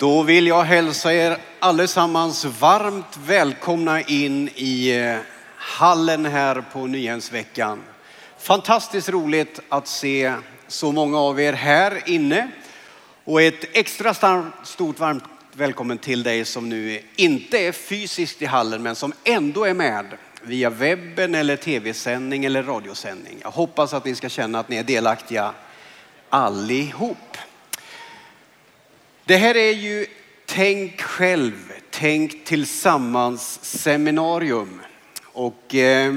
Då vill jag hälsa er allesammans varmt välkomna in i eh, hallen här på Nyhemsveckan. Fantastiskt roligt att se så många av er här inne. Och ett extra stort varmt välkommen till dig som nu inte är fysiskt i hallen men som ändå är med via webben eller tv-sändning eller radiosändning. Jag hoppas att ni ska känna att ni är delaktiga allihop. Det här är ju Tänk själv, tänk tillsammans seminarium. Och eh,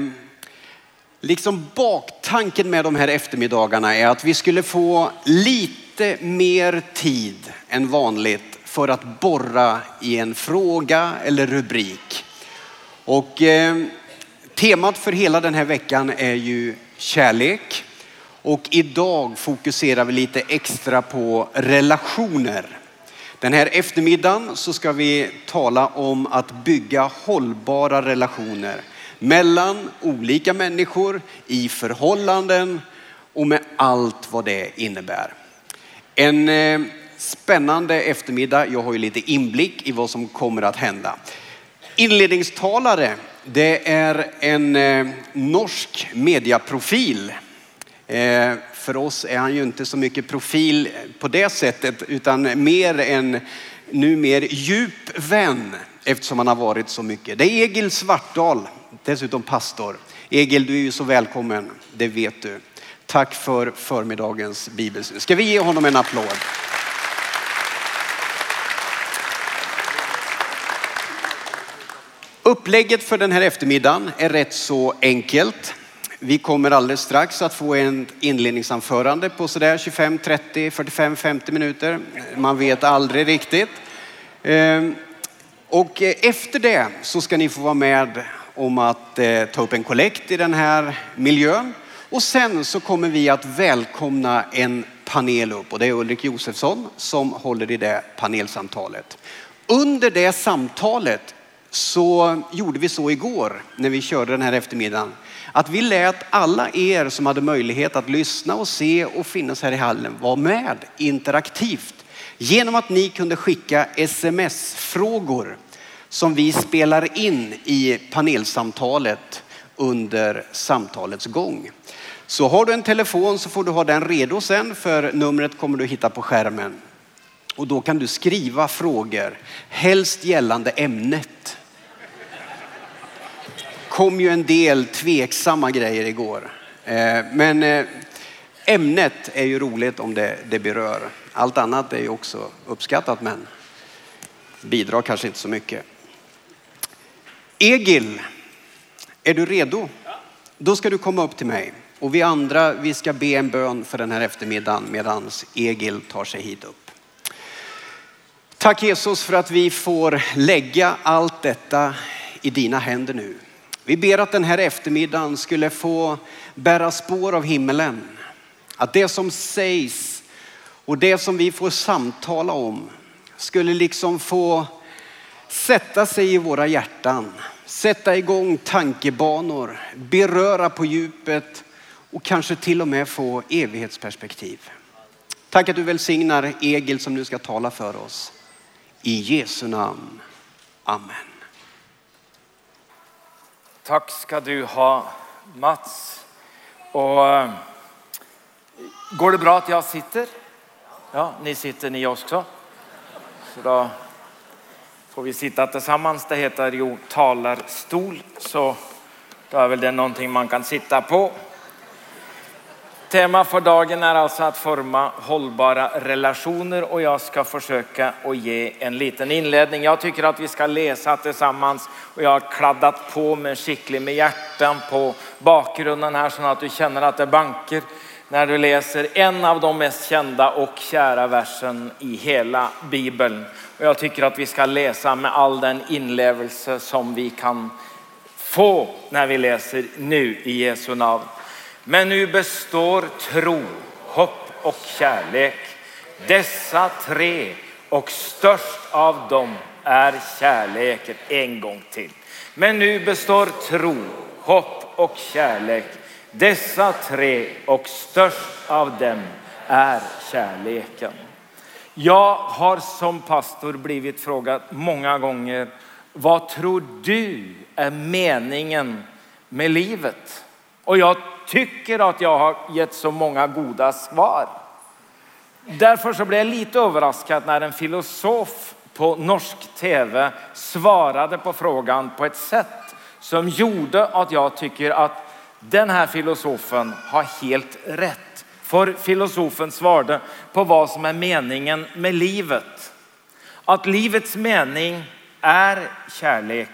liksom baktanken med de här eftermiddagarna är att vi skulle få lite mer tid än vanligt för att borra i en fråga eller rubrik. Och eh, temat för hela den här veckan är ju kärlek. Och idag fokuserar vi lite extra på relationer. Den här eftermiddagen så ska vi tala om att bygga hållbara relationer mellan olika människor i förhållanden och med allt vad det innebär. En eh, spännande eftermiddag. Jag har ju lite inblick i vad som kommer att hända. Inledningstalare, det är en eh, norsk mediaprofil eh, för oss är han ju inte så mycket profil på det sättet utan mer en numer djup vän eftersom han har varit så mycket. Det är Egil Svartdal, dessutom pastor. Egil, du är ju så välkommen, det vet du. Tack för förmiddagens bibelstund. Ska vi ge honom en applåd? Upplägget för den här eftermiddagen är rätt så enkelt. Vi kommer alldeles strax att få en inledningsanförande på sådär 25, 30, 45, 50 minuter. Man vet aldrig riktigt. Ehm, och eh, efter det så ska ni få vara med om att eh, ta upp en kollekt i den här miljön. Och sen så kommer vi att välkomna en panel upp och det är Ulrik Josefsson som håller i det panelsamtalet. Under det samtalet så gjorde vi så igår när vi körde den här eftermiddagen att vi lät alla er som hade möjlighet att lyssna och se och finnas här i hallen vara med interaktivt genom att ni kunde skicka sms-frågor som vi spelar in i panelsamtalet under samtalets gång. Så har du en telefon så får du ha den redo sen för numret kommer du hitta på skärmen. Och då kan du skriva frågor, helst gällande ämnet kom ju en del tveksamma grejer igår. Eh, men eh, ämnet är ju roligt om det, det berör. Allt annat är ju också uppskattat men bidrar kanske inte så mycket. Egil, är du redo? Då ska du komma upp till mig. Och vi andra, vi ska be en bön för den här eftermiddagen medan Egil tar sig hit upp. Tack Jesus för att vi får lägga allt detta i dina händer nu. Vi ber att den här eftermiddagen skulle få bära spår av himmelen. Att det som sägs och det som vi får samtala om skulle liksom få sätta sig i våra hjärtan, sätta igång tankebanor, beröra på djupet och kanske till och med få evighetsperspektiv. Tack att du välsignar Egil som nu ska tala för oss. I Jesu namn. Amen. Tack ska du ha Mats. Och, eh, går det bra att jag sitter? Ja, ni sitter ni också. Så då får vi sitta tillsammans. Det heter ju talarstol, så då är väl det någonting man kan sitta på. Tema för dagen är alltså att forma hållbara relationer och jag ska försöka att ge en liten inledning. Jag tycker att vi ska läsa tillsammans och jag har kladdat på med skicklig med hjärtan på bakgrunden här så att du känner att det banker när du läser en av de mest kända och kära versen i hela Bibeln. Och jag tycker att vi ska läsa med all den inlevelse som vi kan få när vi läser nu i Jesu namn. Men nu består tro, hopp och kärlek. Dessa tre och störst av dem är kärleken en gång till. Men nu består tro, hopp och kärlek. Dessa tre och störst av dem är kärleken. Jag har som pastor blivit frågad många gånger, vad tror du är meningen med livet? Och jag tycker att jag har gett så många goda svar. Därför så blev jag lite överraskad när en filosof på norsk tv svarade på frågan på ett sätt som gjorde att jag tycker att den här filosofen har helt rätt. För filosofen svarade på vad som är meningen med livet. Att livets mening är kärlek.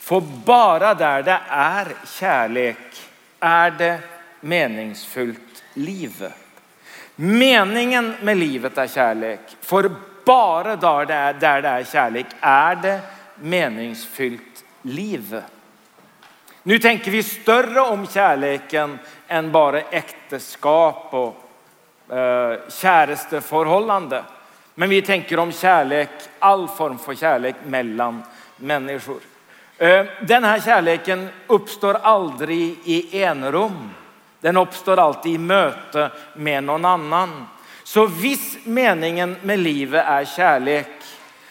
För bara där det är kärlek är det meningsfullt liv. Meningen med livet är kärlek. För bara där det är, där det är kärlek är det meningsfyllt liv. Nu tänker vi större om kärleken än bara äktenskap och eh, käresteförhållande. Men vi tänker om kärlek, all form för kärlek mellan människor. Eh, den här kärleken uppstår aldrig i enrum. Den uppstår alltid i möte med någon annan. Så viss meningen med livet är kärlek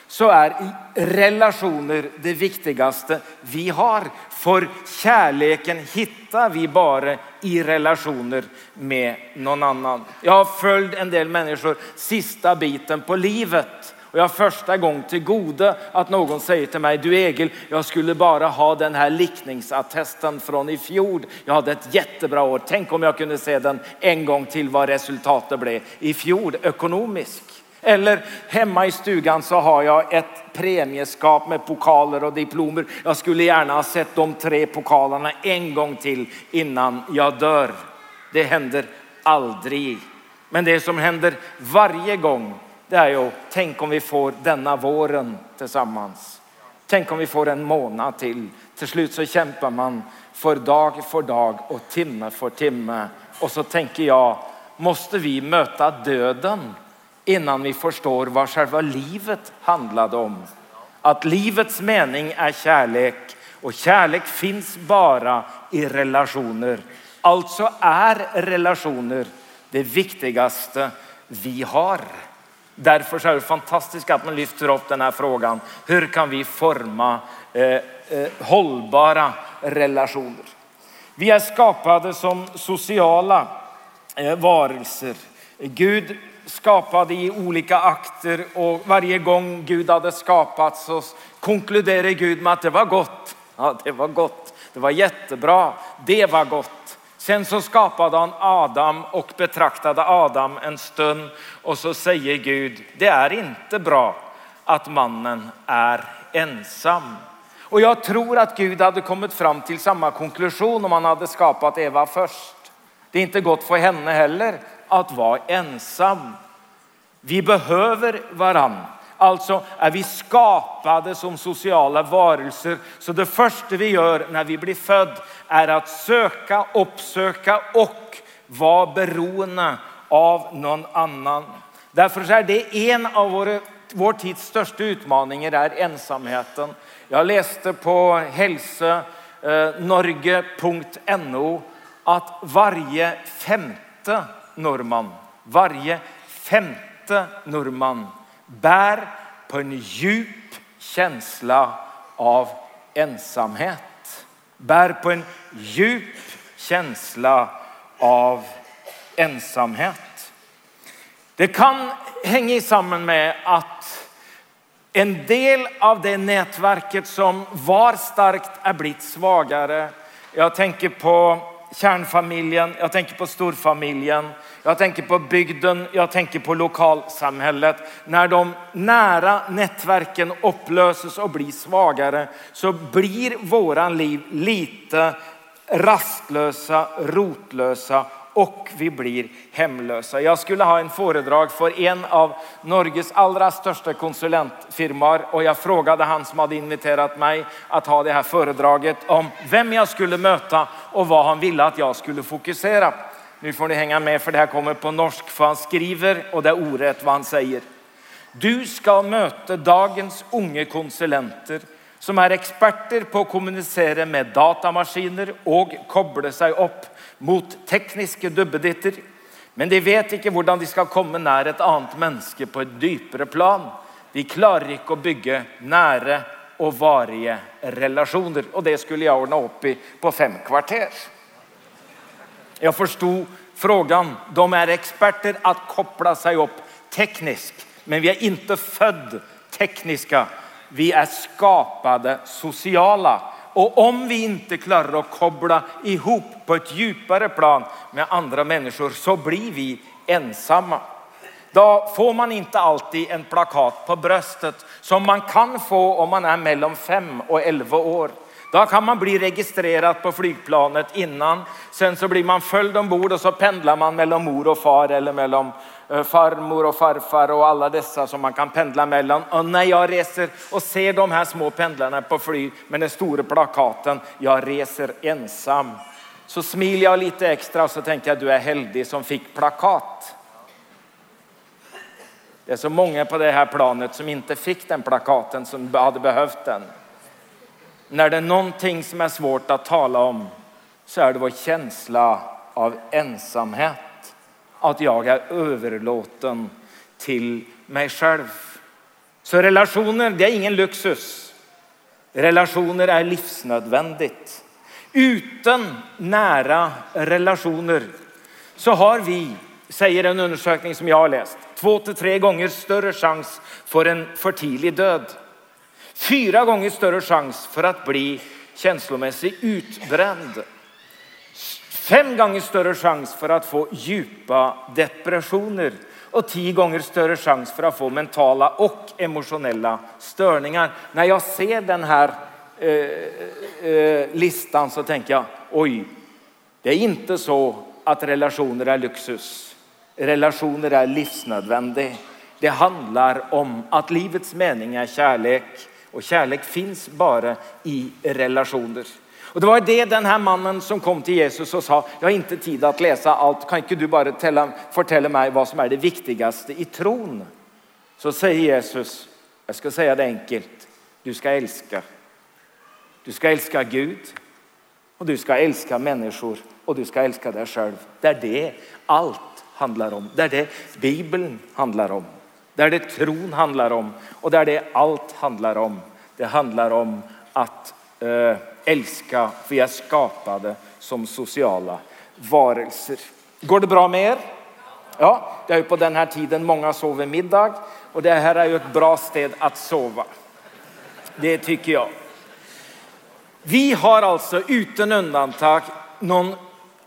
så är relationer det viktigaste vi har. För kärleken hittar vi bara i relationer med någon annan. Jag har följt en del människor sista biten på livet och jag har första gången till goda att någon säger till mig, du Egil, jag skulle bara ha den här likningsattesten från i fjol. Jag hade ett jättebra år. Tänk om jag kunde se den en gång till vad resultatet blev i fjol ekonomiskt. Eller hemma i stugan så har jag ett premieskap med pokaler och diplomer. Jag skulle gärna ha sett de tre pokalerna en gång till innan jag dör. Det händer aldrig. Men det som händer varje gång det är ju tänk om vi får denna våren tillsammans. Tänk om vi får en månad till. Till slut så kämpar man för dag för dag och timme för timme. Och så tänker jag, måste vi möta döden innan vi förstår vad själva livet handlade om. Att livets mening är kärlek och kärlek finns bara i relationer. Alltså är relationer det viktigaste vi har. Därför är det fantastiskt att man lyfter upp den här frågan. Hur kan vi forma eh, eh, hållbara relationer? Vi är skapade som sociala eh, varelser. Gud skapade i olika akter och varje gång Gud hade skapat så konkluderade Gud med att det var gott. Ja, det var gott. Det var jättebra. Det var gott. Sen så skapade han Adam och betraktade Adam en stund och så säger Gud, det är inte bra att mannen är ensam. Och jag tror att Gud hade kommit fram till samma konklusion om han hade skapat Eva först. Det är inte gott för henne heller att vara ensam. Vi behöver varandra. Alltså är vi skapade som sociala varelser. Så det första vi gör när vi blir född är att söka, uppsöka och vara beroende av någon annan. Därför är det en av våra, vår tids största utmaningar är ensamheten. Jag läste på helsenorge.no eh, att varje femte norrman, varje femte norrman bär på en djup känsla av ensamhet. Bär på en djup känsla av ensamhet. Det kan hänga samman med att en del av det nätverket som var starkt är blivit svagare. Jag tänker på kärnfamiljen, jag tänker på storfamiljen, jag tänker på bygden, jag tänker på lokalsamhället. När de nära nätverken upplöses och blir svagare så blir våran liv lite rastlösa, rotlösa och vi blir hemlösa. Jag skulle ha en föredrag för en av Norges allra största konsulentfirmor och jag frågade han som hade inviterat mig att ha det här föredraget om vem jag skulle möta och vad han ville att jag skulle fokusera. Nu får ni hänga med för det här kommer på norsk för han skriver och det är orätt vad han säger. Du ska möta dagens unga konsulenter som är experter på att kommunicera med datamaskiner och koppla sig upp mot tekniska dubbeditter. Men de vet inte hur de ska komma nära ett annat människa på ett djupare plan. De klarar inte att bygga nära och variga relationer. Och det skulle jag ordna upp i på fem kvarter. Jag förstod frågan. De är experter att koppla sig upp tekniskt, men vi är inte född tekniska. Vi är skapade sociala. Och om vi inte klarar att koppla ihop på ett djupare plan med andra människor så blir vi ensamma. Då får man inte alltid en plakat på bröstet som man kan få om man är mellan 5 och 11 år. Då kan man bli registrerad på flygplanet innan. Sen så blir man följd ombord och så pendlar man mellan mor och far eller mellan eh, farmor och farfar och alla dessa som man kan pendla mellan. Och när jag reser och ser de här små pendlarna på flyg med den stora plakaten, jag reser ensam. Så smiler jag lite extra och så tänker jag du är heldig som fick plakat. Det är så många på det här planet som inte fick den plakaten som hade behövt den. När det är någonting som är svårt att tala om så är det vår känsla av ensamhet. Att jag är överlåten till mig själv. Så relationer, det är ingen luxus. Relationer är livsnödvändigt. Utan nära relationer så har vi säger en undersökning som jag har läst, två till tre gånger större chans för en för tidig död. Fyra gånger större chans för att bli känslomässigt utbränd. Fem gånger större chans för att få djupa depressioner och tio gånger större chans för att få mentala och emotionella störningar. När jag ser den här eh, eh, listan så tänker jag, oj, det är inte så att relationer är lyxus. Relationer är livsnödvändiga. Det handlar om att livets mening är kärlek och kärlek finns bara i relationer. Och det var det den här mannen som kom till Jesus och sa, jag har inte tid att läsa allt, kan inte du bara tälla, fortälla mig vad som är det viktigaste i tron? Så säger Jesus, jag ska säga det enkelt, du ska älska. Du ska älska Gud och du ska älska människor och du ska älska dig själv. Det är det allt handlar om. Det är det Bibeln handlar om. Där det tron handlar om och där det allt handlar om. Det handlar om att eh, älska, för vi är skapade som sociala varelser. Går det bra med er? Ja, det är ju på den här tiden många sover middag och det här är ju ett bra sted att sova. Det tycker jag. Vi har alltså utan undantag någon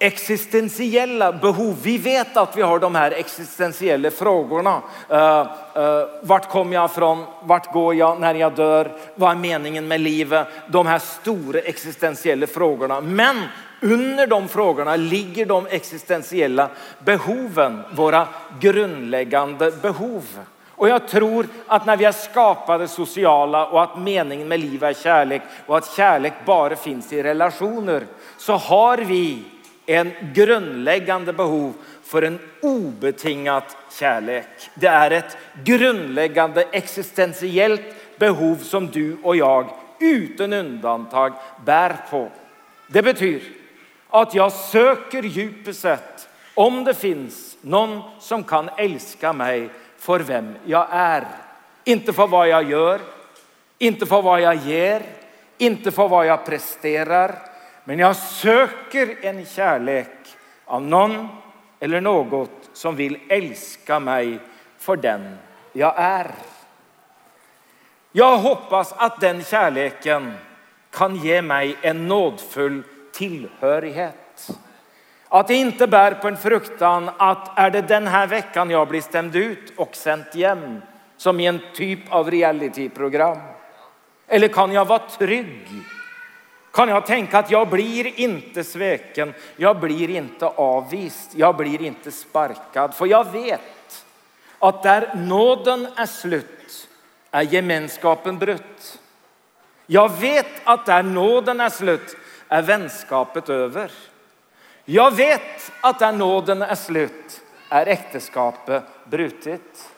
existentiella behov. Vi vet att vi har de här existentiella frågorna. Uh, uh, vart kommer jag ifrån? Vart går jag när jag dör? Vad är meningen med livet? De här stora existentiella frågorna. Men under de frågorna ligger de existentiella behoven, våra grundläggande behov. Och jag tror att när vi är skapade sociala och att meningen med livet är kärlek och att kärlek bara finns i relationer så har vi en grundläggande behov för en obetingat kärlek. Det är ett grundläggande existentiellt behov som du och jag utan undantag bär på. Det betyder att jag söker djupet sett om det finns någon som kan älska mig för vem jag är. Inte för vad jag gör, inte för vad jag ger, inte för vad jag presterar, men jag söker en kärlek av någon eller något som vill älska mig för den jag är. Jag hoppas att den kärleken kan ge mig en nådfull tillhörighet. Att det inte bär på en fruktan att är det den här veckan jag blir stämd ut och sänt hem som i en typ av realityprogram? Eller kan jag vara trygg kan jag tänka att jag blir inte sveken, jag blir inte avvist, jag blir inte sparkad. För jag vet att där nåden är slut är gemenskapen brutt. Jag vet att där nåden är slut är vänskapet över. Jag vet att där nåden är slut är äktenskapet brutet.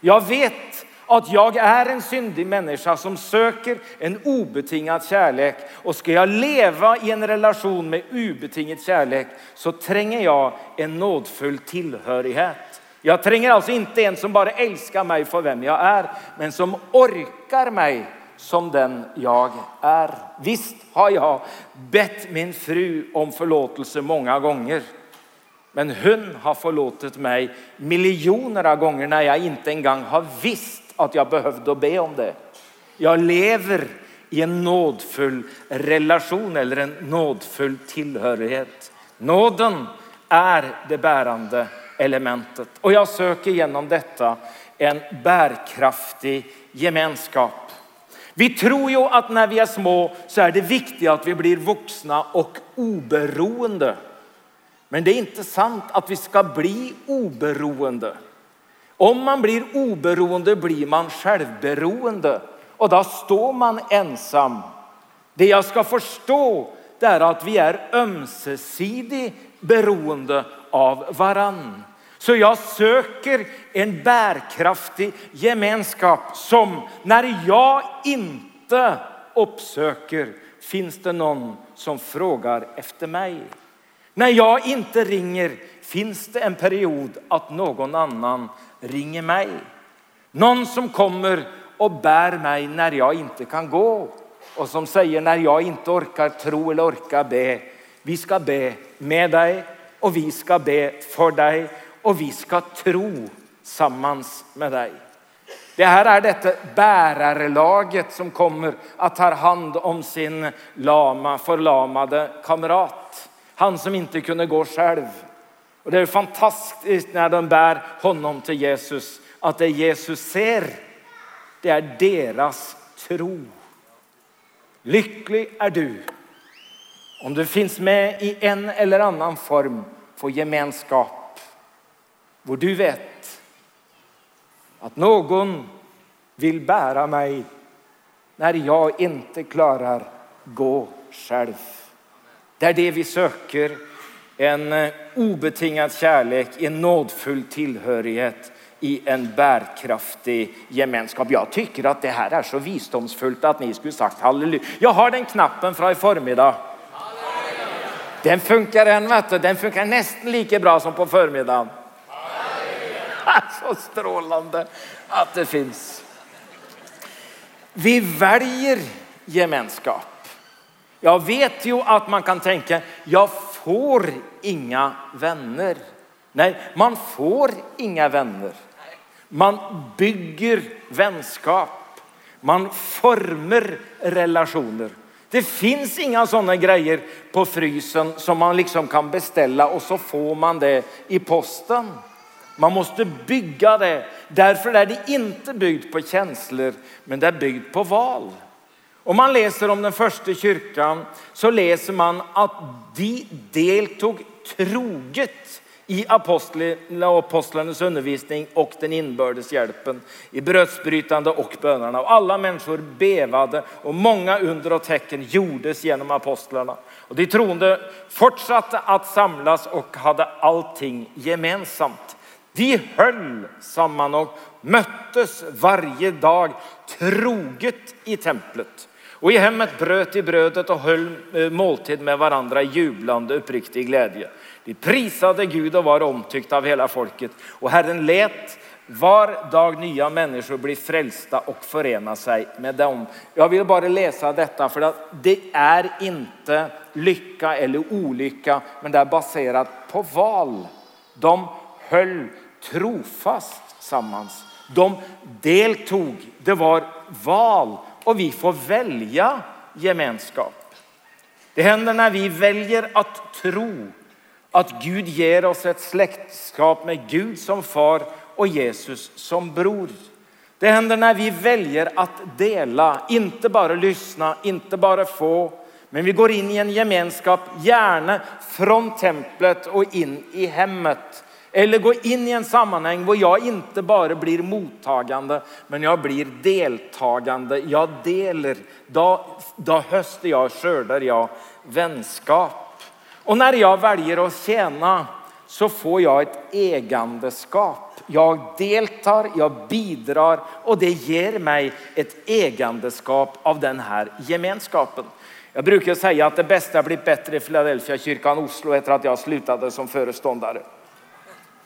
Jag vet att jag är en syndig människa som söker en obetingad kärlek. Och ska jag leva i en relation med obetingad kärlek så tränger jag en nådfull tillhörighet. Jag tränger alltså inte en som bara älskar mig för vem jag är, men som orkar mig som den jag är. Visst har jag bett min fru om förlåtelse många gånger. Men hon har förlåtit mig miljoner av gånger när jag inte en gång har visst att jag behövde be om det. Jag lever i en nådfull relation eller en nådfull tillhörighet. Nåden är det bärande elementet och jag söker genom detta en bärkraftig gemenskap. Vi tror ju att när vi är små så är det viktigt att vi blir vuxna och oberoende. Men det är inte sant att vi ska bli oberoende. Om man blir oberoende blir man självberoende och då står man ensam. Det jag ska förstå det är att vi är ömsesidigt beroende av varann. Så jag söker en bärkraftig gemenskap som när jag inte uppsöker finns det någon som frågar efter mig. När jag inte ringer finns det en period att någon annan ringer mig. Någon som kommer och bär mig när jag inte kan gå och som säger när jag inte orkar tro eller orkar be. Vi ska be med dig och vi ska be för dig och vi ska tro sammans med dig. Det här är detta bärarlaget som kommer att ta hand om sin lama, förlamade kamrat. Han som inte kunde gå själv. Och det är fantastiskt när de bär honom till Jesus att det Jesus ser, det är deras tro. Lycklig är du om du finns med i en eller annan form för gemenskap. Hvor du vet att någon vill bära mig när jag inte klarar gå själv. Det är det vi söker en eh, obetingad kärlek, en nådfull tillhörighet i en bärkraftig gemenskap. Jag tycker att det här är så visdomsfullt att ni skulle sagt halleluja. Jag har den knappen från i förmiddag. Den funkar än, vet du. Den funkar nästan lika bra som på förmiddagen. Så strålande att det finns. Vi väljer gemenskap. Jag vet ju att man kan tänka, jag får inga vänner. Nej, man får inga vänner. Man bygger vänskap. Man formar relationer. Det finns inga sådana grejer på frysen som man liksom kan beställa och så får man det i posten. Man måste bygga det. Därför är det inte byggt på känslor, men det är byggt på val. Om man läser om den första kyrkan så läser man att de deltog troget i apostlarnas undervisning och den inbördes hjälpen, i brödsbrytande och bönerna. Och alla människor bevade och många under och tecken gjordes genom apostlarna. Och de troende fortsatte att samlas och hade allting gemensamt. De höll samman och möttes varje dag troget i templet. Och i hemmet bröt de brödet och höll eh, måltid med varandra i jublande uppriktig glädje. De prisade Gud och var omtyckta av hela folket. Och Herren lät var dag nya människor bli frälsta och förena sig med dem. Jag vill bara läsa detta för att det är inte lycka eller olycka, men det är baserat på val. De höll trofast sammans. De deltog, det var val och vi får välja gemenskap. Det händer när vi väljer att tro att Gud ger oss ett släktskap med Gud som far och Jesus som bror. Det händer när vi väljer att dela, inte bara lyssna, inte bara få, men vi går in i en gemenskap, gärna från templet och in i hemmet. Eller gå in i en sammanhang där jag inte bara blir mottagande, men jag blir deltagande. Jag delar, då, då höster jag, skördar jag vänskap. Och när jag väljer att tjäna så får jag ett ägandeskap Jag deltar, jag bidrar och det ger mig ett ägandeskap av den här gemenskapen. Jag brukar säga att det bästa har blivit bättre i Philadelphia kyrkan Oslo efter att jag slutade som föreståndare.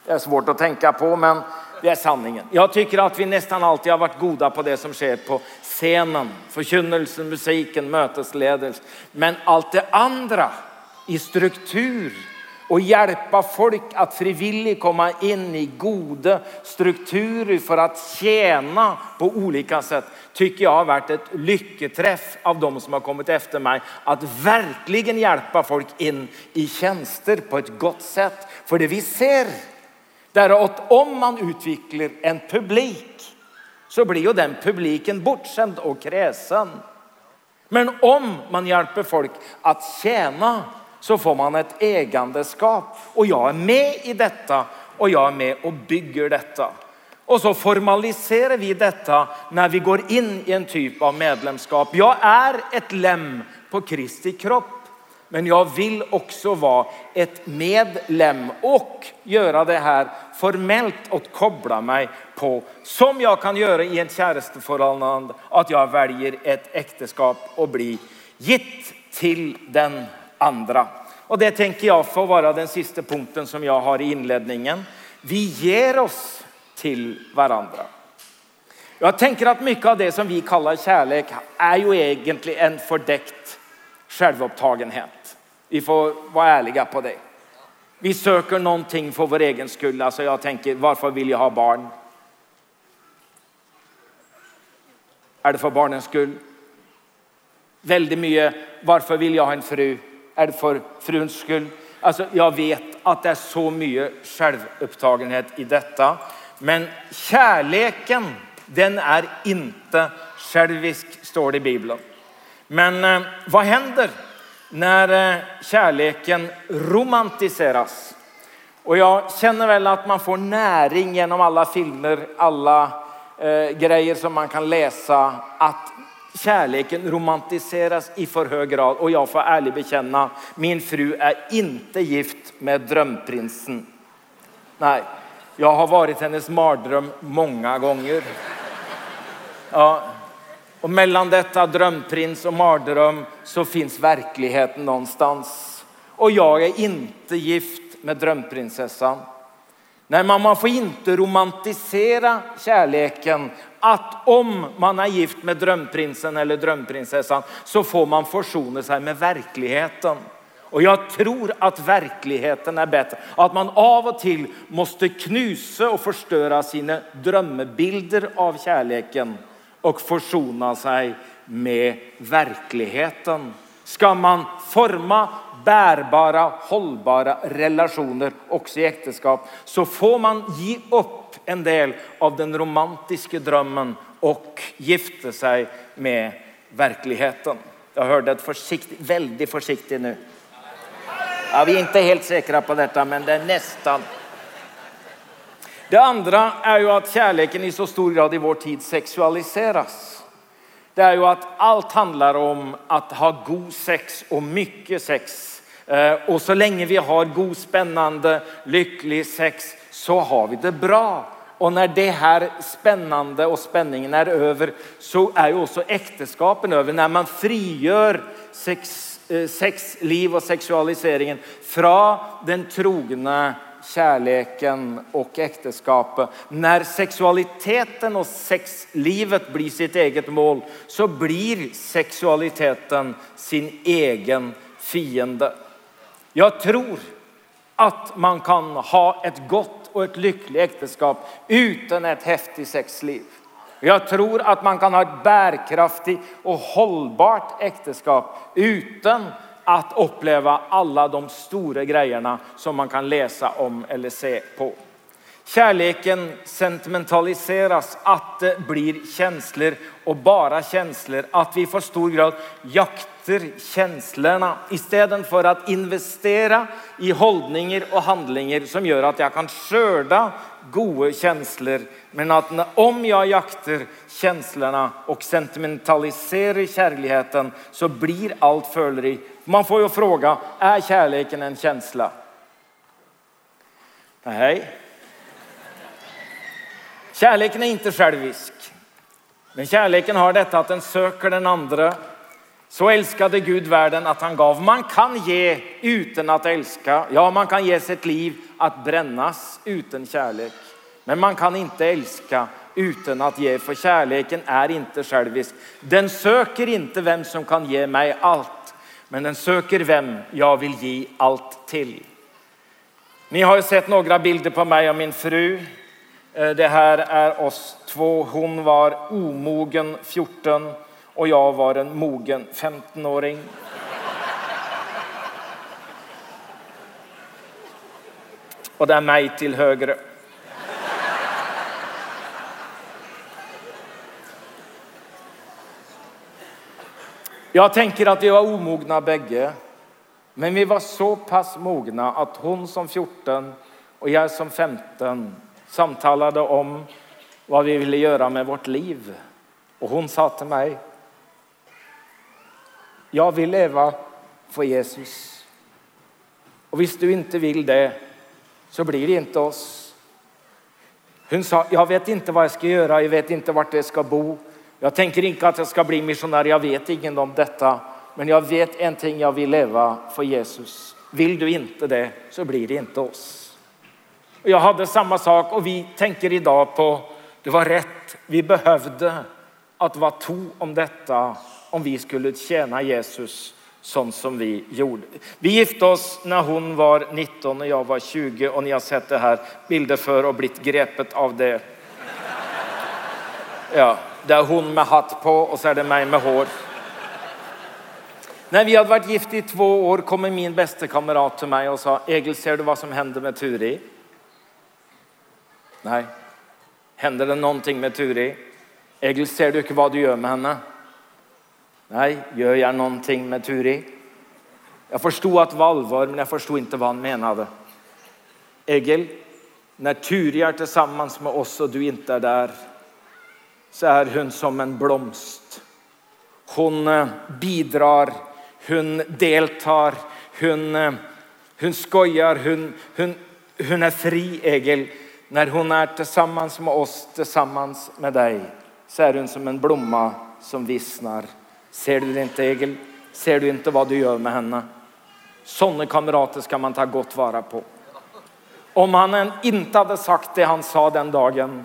Det är svårt att tänka på men det är sanningen. Jag tycker att vi nästan alltid har varit goda på det som sker på scenen, förkynnelsen, musiken, mötesledelsen. Men allt det andra i struktur och hjälpa folk att frivilligt komma in i goda strukturer för att tjäna på olika sätt tycker jag har varit ett lyckoträff av de som har kommit efter mig. Att verkligen hjälpa folk in i tjänster på ett gott sätt. För det vi ser är att om man utvecklar en publik så blir ju den publiken bortskämd och kräsen. Men om man hjälper folk att tjäna så får man ett ägandeskap och jag är med i detta och jag är med och bygger detta. Och så formaliserar vi detta när vi går in i en typ av medlemskap. Jag är ett lem på Kristi kropp. Men jag vill också vara ett medlem och göra det här formellt och koppla mig på, som jag kan göra i ett kärleksförhållande att jag väljer ett äktenskap och blir gitt till den andra. Och det tänker jag får vara den sista punkten som jag har i inledningen. Vi ger oss till varandra. Jag tänker att mycket av det som vi kallar kärlek är ju egentligen en fördäckt självupptagenhet. Vi får vara ärliga på det. Vi söker någonting för vår egen skull. Alltså jag tänker, varför vill jag ha barn? Är det för barnens skull? Väldigt mycket, varför vill jag ha en fru? Är det för fruns skull? Alltså jag vet att det är så mycket självupptagenhet i detta. Men kärleken, den är inte självisk, står det i Bibeln. Men eh, vad händer när eh, kärleken romantiseras? Och jag känner väl att man får näring genom alla filmer, alla eh, grejer som man kan läsa, att kärleken romantiseras i för hög grad. Och jag får ärligt bekänna, min fru är inte gift med drömprinsen. Nej, jag har varit hennes mardröm många gånger. Ja, och mellan detta drömprins och mardröm så finns verkligheten någonstans. Och jag är inte gift med drömprinsessan. Nej, man får inte romantisera kärleken. Att om man är gift med drömprinsen eller drömprinsessan så får man försona sig med verkligheten. Och jag tror att verkligheten är bättre. Att man av och till måste knusa och förstöra sina drömbilder av kärleken och försona sig med verkligheten. Ska man forma bärbara, hållbara relationer också i äktenskap så får man ge upp en del av den romantiska drömmen och gifta sig med verkligheten. Jag hörde ett försiktigt, väldigt försiktigt nu. Ja, vi är inte helt säkra på detta, men det är nästan. Det andra är ju att kärleken i så stor grad i vår tid sexualiseras. Det är ju att allt handlar om att ha god sex och mycket sex. Eh, och så länge vi har god, spännande, lycklig sex så har vi det bra. Och när det här spännande och spänningen är över så är ju också äktenskapen över. När man frigör sex eh, sexliv och sexualiseringen från den trogna kärleken och äktenskapet. När sexualiteten och sexlivet blir sitt eget mål så blir sexualiteten sin egen fiende. Jag tror att man kan ha ett gott och ett lyckligt äktenskap utan ett häftigt sexliv. Jag tror att man kan ha ett bärkraftigt och hållbart äktenskap utan att uppleva alla de stora grejerna som man kan läsa om eller se på. Kärleken sentimentaliseras, att det blir känslor och bara känslor. Att vi för stor grad jakter känslorna istället för att investera i hållningar och handlingar som gör att jag kan skörda goda känslor. Men att om jag jaktar känslorna och sentimentaliserar kärleken så blir allt följer. Man får ju fråga, är kärleken en känsla? Nej. Kärleken är inte självisk. Men kärleken har detta att den söker den andra. Så älskade Gud världen att han gav. Man kan ge utan att älska. Ja, man kan ge sitt liv att brännas utan kärlek. Men man kan inte älska utan att ge, för kärleken är inte självisk. Den söker inte vem som kan ge mig allt, men den söker vem jag vill ge allt till. Ni har ju sett några bilder på mig och min fru. Eh, det här är oss två. Hon var omogen 14 och jag var en mogen 15-åring. Och det är mig till höger. Jag tänker att vi var omogna bägge. Men vi var så pass mogna att hon som 14 och jag som 15 samtalade om vad vi ville göra med vårt liv. Och hon sa till mig, jag vill leva för Jesus. Och visst du inte vill det så blir det inte oss. Hon sa, jag vet inte vad jag ska göra, jag vet inte vart jag ska bo. Jag tänker inte att jag ska bli missionär, jag vet ingen om detta. Men jag vet en ting, jag vill leva för Jesus. Vill du inte det så blir det inte oss. Och jag hade samma sak och vi tänker idag på, det var rätt, vi behövde att vara två om detta om vi skulle tjäna Jesus sånt som vi gjorde. Vi gifte oss när hon var 19 och jag var 20 och ni har sett det här bilder för och blivit grepet av det. Ja, det är hon med hatt på och så är det mig med hår. När vi hade varit gift i två år kom min bästa kamrat till mig och sa Egil, ser du vad som hände med Turi? Nej. Händer det någonting med Turi? Egil, ser du inte vad du gör med henne? Nej, gör jag någonting med Turi? Jag förstod att det var allvar, men jag förstod inte vad han menade. Egil, när Turi är tillsammans med oss och du inte är där så är hon som en blomst. Hon eh, bidrar, hon deltar, hon, eh, hon skojar, hon, hon, hon är fri, Egil. När hon är tillsammans med oss, tillsammans med dig, så är hon som en blomma som vissnar. Ser du det inte, Egil? Ser du inte vad du gör med henne? Sådana kamrater ska man ta gott vara på. Om han inte hade sagt det han sa den dagen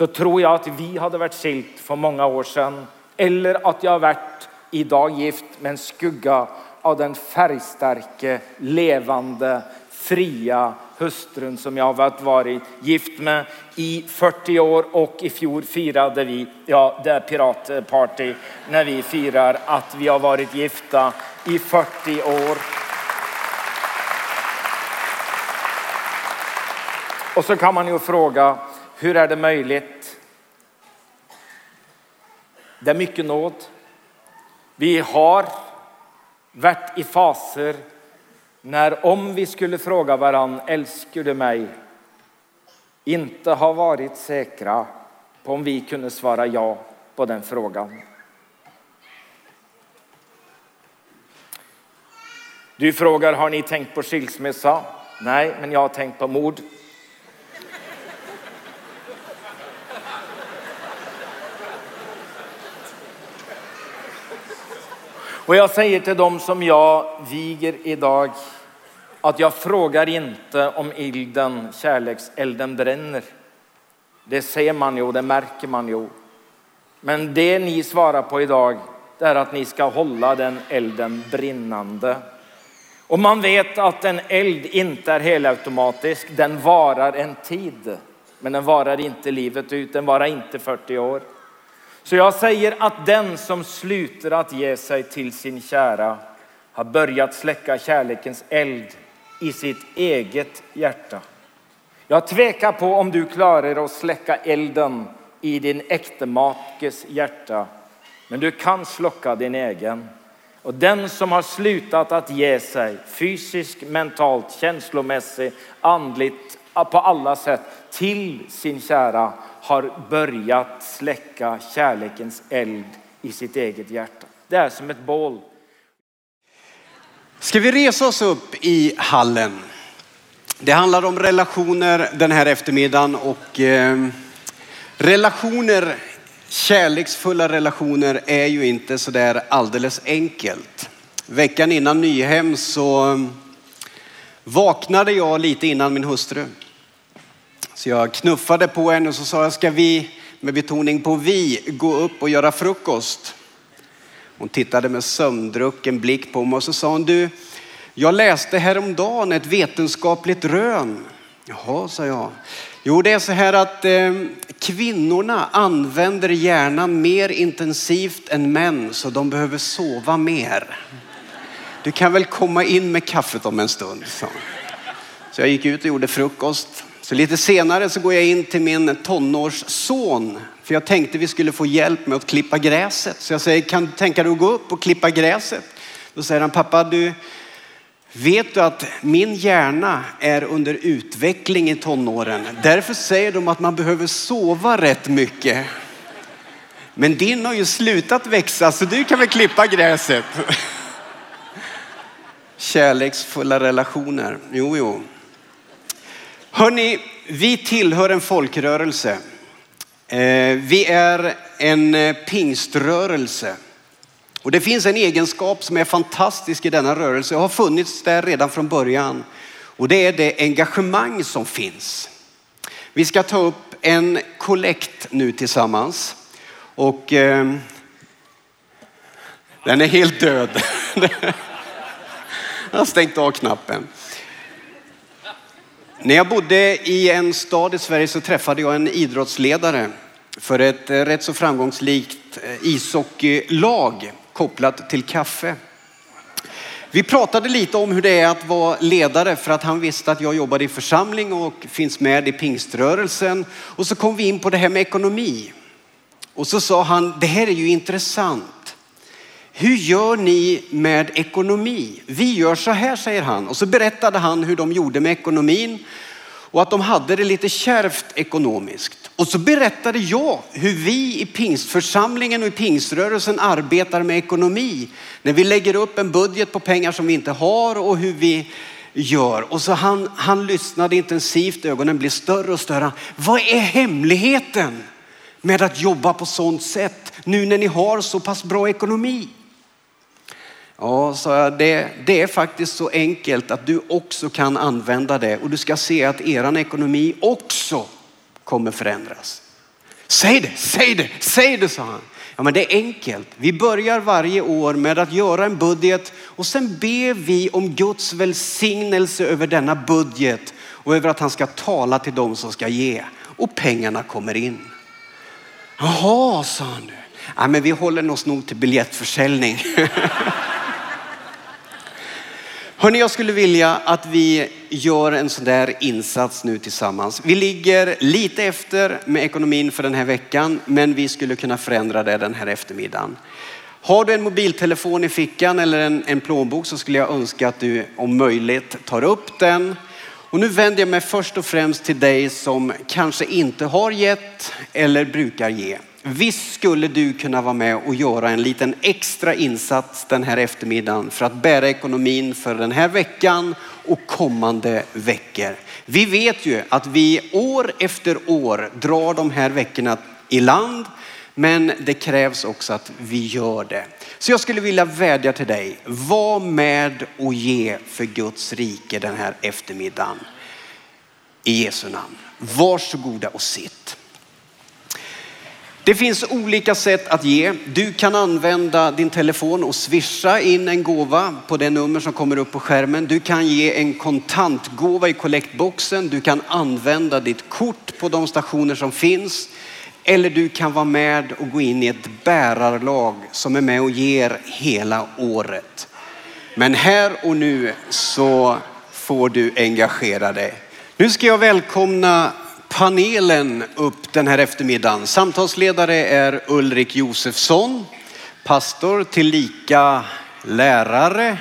så tror jag att vi hade varit skilt för många år sedan eller att jag varit idag gift med en skugga av den färgstarke, levande, fria hustrun som jag har varit gift med i 40 år och i fjol firade vi, ja det är piratparty, när vi firar att vi har varit gifta i 40 år. Och så kan man ju fråga, hur är det möjligt? Det är mycket nåd. Vi har varit i faser när om vi skulle fråga varann, älskar du mig? Inte har varit säkra på om vi kunde svara ja på den frågan. Du frågar, har ni tänkt på skilsmässa? Nej, men jag har tänkt på mord. Och jag säger till dem som jag viger idag att jag frågar inte om ilden, kärlekselden bränner. Det ser man ju, det märker man ju. Men det ni svarar på idag, det är att ni ska hålla den elden brinnande. Och man vet att en eld inte är helautomatisk, den varar en tid. Men den varar inte livet ut, den varar inte 40 år. Så jag säger att den som slutar att ge sig till sin kära har börjat släcka kärlekens eld i sitt eget hjärta. Jag tvekar på om du klarar att släcka elden i din äktemakes hjärta. Men du kan slocka din egen. Och den som har slutat att ge sig fysiskt, mentalt, känslomässigt, andligt, på alla sätt till sin kära har börjat släcka kärlekens eld i sitt eget hjärta. Det är som ett bål. Ska vi resa oss upp i hallen? Det handlar om relationer den här eftermiddagen och eh, Relationer, kärleksfulla relationer är ju inte så där alldeles enkelt. Veckan innan Nyhem så eh, vaknade jag lite innan min hustru. Så jag knuffade på henne och så sa jag, ska vi, med betoning på vi, gå upp och göra frukost? Hon tittade med sömndrucken blick på mig och så sa hon, du, jag läste häromdagen ett vetenskapligt rön. Jaha, sa jag. Jo, det är så här att eh, kvinnorna använder hjärnan mer intensivt än män, så de behöver sova mer. Du kan väl komma in med kaffet om en stund, sa Så jag gick ut och gjorde frukost. Så lite senare så går jag in till min tonårsson, för jag tänkte vi skulle få hjälp med att klippa gräset. Så jag säger, kan du tänka dig att gå upp och klippa gräset? Då säger han, pappa du, Vet du att min hjärna är under utveckling i tonåren? Därför säger de att man behöver sova rätt mycket. Men din har ju slutat växa så du kan väl klippa gräset. Kärleksfulla relationer. Jo, jo. Hörni, vi tillhör en folkrörelse. Eh, vi är en eh, pingströrelse. Och det finns en egenskap som är fantastisk i denna rörelse och har funnits där redan från början. Och det är det engagemang som finns. Vi ska ta upp en kollekt nu tillsammans. Och eh, den är helt död. Jag har stängt av knappen. När jag bodde i en stad i Sverige så träffade jag en idrottsledare för ett eh, rätt så framgångsrikt eh, ishockeylag kopplat till kaffe. Vi pratade lite om hur det är att vara ledare för att han visste att jag jobbade i församling och finns med i pingströrelsen. Och så kom vi in på det här med ekonomi. Och så sa han, det här är ju intressant. Hur gör ni med ekonomi? Vi gör så här, säger han. Och så berättade han hur de gjorde med ekonomin och att de hade det lite kärvt ekonomiskt. Och så berättade jag hur vi i pingstförsamlingen och i pingströrelsen arbetar med ekonomi. När vi lägger upp en budget på pengar som vi inte har och hur vi gör. Och så han, han lyssnade intensivt, ögonen blev större och större. Vad är hemligheten med att jobba på sånt sätt nu när ni har så pass bra ekonomi? Ja, sa jag, det, det är faktiskt så enkelt att du också kan använda det och du ska se att eran ekonomi också kommer förändras. Säg det, säg det, säg det, sa han. Ja, men det är enkelt. Vi börjar varje år med att göra en budget och sen ber vi om Guds välsignelse över denna budget och över att han ska tala till dem som ska ge. Och pengarna kommer in. Jaha, sa han nu. Ja, men vi håller oss nog till biljettförsäljning. Hörni, jag skulle vilja att vi gör en sån där insats nu tillsammans. Vi ligger lite efter med ekonomin för den här veckan, men vi skulle kunna förändra det den här eftermiddagen. Har du en mobiltelefon i fickan eller en, en plånbok så skulle jag önska att du om möjligt tar upp den. Och nu vänder jag mig först och främst till dig som kanske inte har gett eller brukar ge. Visst skulle du kunna vara med och göra en liten extra insats den här eftermiddagen för att bära ekonomin för den här veckan och kommande veckor. Vi vet ju att vi år efter år drar de här veckorna i land, men det krävs också att vi gör det. Så jag skulle vilja vädja till dig, var med och ge för Guds rike den här eftermiddagen. I Jesu namn. Varsågoda och sitt. Det finns olika sätt att ge. Du kan använda din telefon och swisha in en gåva på det nummer som kommer upp på skärmen. Du kan ge en kontantgåva i kollektboxen. Du kan använda ditt kort på de stationer som finns. Eller du kan vara med och gå in i ett bärarlag som är med och ger hela året. Men här och nu så får du engagera dig. Nu ska jag välkomna panelen upp den här eftermiddagen. Samtalsledare är Ulrik Josefsson, pastor tillika lärare,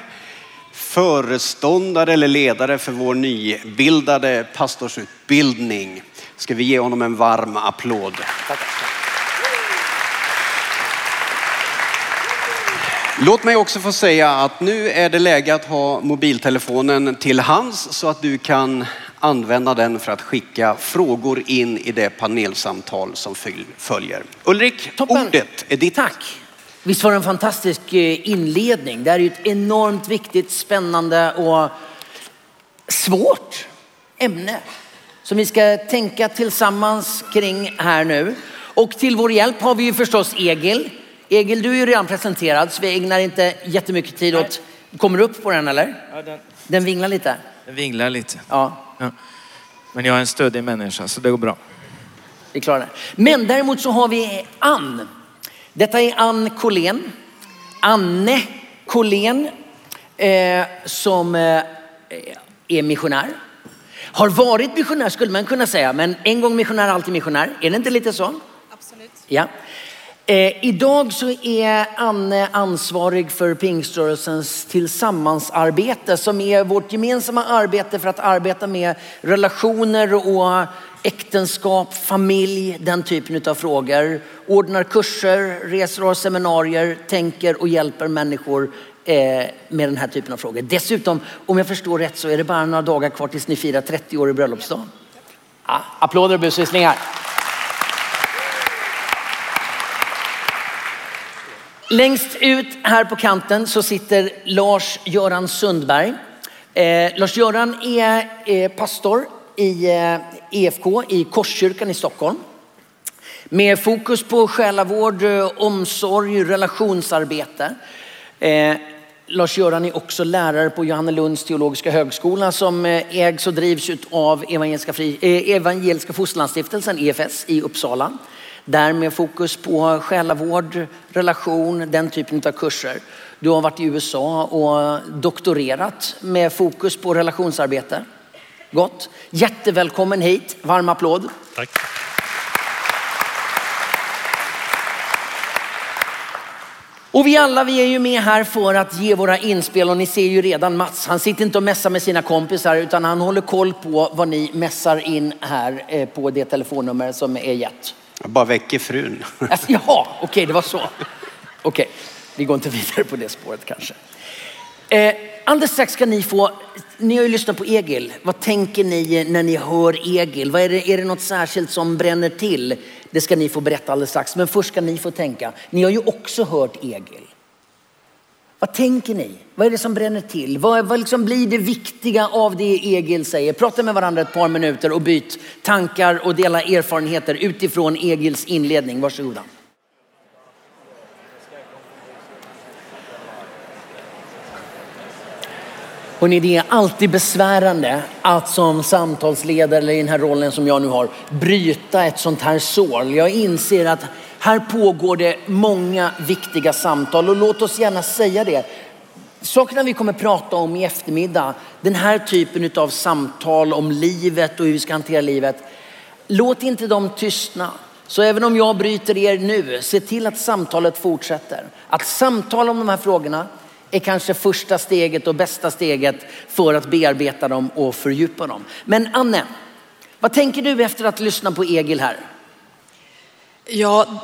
föreståndare eller ledare för vår nybildade pastorsutbildning. Ska vi ge honom en varm applåd. Tack. Låt mig också få säga att nu är det läge att ha mobiltelefonen till hands så att du kan använda den för att skicka frågor in i det panelsamtal som följer. Ulrik, Toppen. ordet är ditt. Tack. Visst var det en fantastisk eh, inledning? Det här är ju ett enormt viktigt, spännande och svårt ämne som vi ska tänka tillsammans kring här nu. Och till vår hjälp har vi ju förstås Egil. Egil, du är ju redan presenterad så vi ägnar inte jättemycket tid åt... Kommer du upp på den eller? Ja, den, Den vinglar lite. den vinglar lite. Ja, Ja. Men jag är en stödig människa så det går bra. vi klarar det. Men däremot så har vi Ann. Detta är Ann Collén. Anne Collén eh, som eh, är missionär. Har varit missionär skulle man kunna säga, men en gång missionär, alltid missionär. Är det inte lite så? Absolut. Ja. Eh, idag så är Anne ansvarig för pingströrelsens tillsammansarbete som är vårt gemensamma arbete för att arbeta med relationer och äktenskap, familj, den typen av frågor. Ordnar kurser, reser och har seminarier, tänker och hjälper människor eh, med den här typen av frågor. Dessutom, om jag förstår rätt så är det bara några dagar kvar tills ni firar 30 år i bröllopsdagen. Ja, applåder och busvisslingar. Längst ut här på kanten så sitter Lars-Göran Sundberg. Eh, Lars-Göran är eh, pastor i eh, EFK i Korskyrkan i Stockholm. Med fokus på själavård, eh, omsorg, relationsarbete. Eh, Lars-Göran är också lärare på Johannelunds teologiska högskola som eh, ägs och drivs av Evangeliska, Fri, eh, Evangeliska Fosterlandsstiftelsen, EFS, i Uppsala. Där med fokus på själavård, relation, den typen av kurser. Du har varit i USA och doktorerat med fokus på relationsarbete. Gott. Jättevälkommen hit. Varm applåd. Tack. Och vi alla vi är ju med här för att ge våra inspel och ni ser ju redan Mats, han sitter inte och mässar med sina kompisar utan han håller koll på vad ni mässar in här eh, på det telefonnummer som är gett. Jag bara väcker frun. Alltså, jaha, okej det var så. Okej, vi går inte vidare på det spåret kanske. Eh, alldeles strax ska ni få, ni har ju lyssnat på Egil. Vad tänker ni när ni hör Egil? Vad är, det, är det något särskilt som bränner till? Det ska ni få berätta alldeles strax. Men först ska ni få tänka. Ni har ju också hört Egil. Vad tänker ni? Vad är det som bränner till? Vad, vad liksom blir det viktiga av det Egil säger? Prata med varandra ett par minuter och byt tankar och dela erfarenheter utifrån Egils inledning. Varsågoda. Hörrni, det är alltid besvärande att som samtalsledare eller i den här rollen som jag nu har bryta ett sånt här sål. Jag inser att här pågår det många viktiga samtal och låt oss gärna säga det. Sakerna vi kommer prata om i eftermiddag, den här typen av samtal om livet och hur vi ska hantera livet. Låt inte dem tystna. Så även om jag bryter er nu, se till att samtalet fortsätter. Att samtala om de här frågorna är kanske första steget och bästa steget för att bearbeta dem och fördjupa dem. Men Anne, vad tänker du efter att lyssna på Egil här? Ja,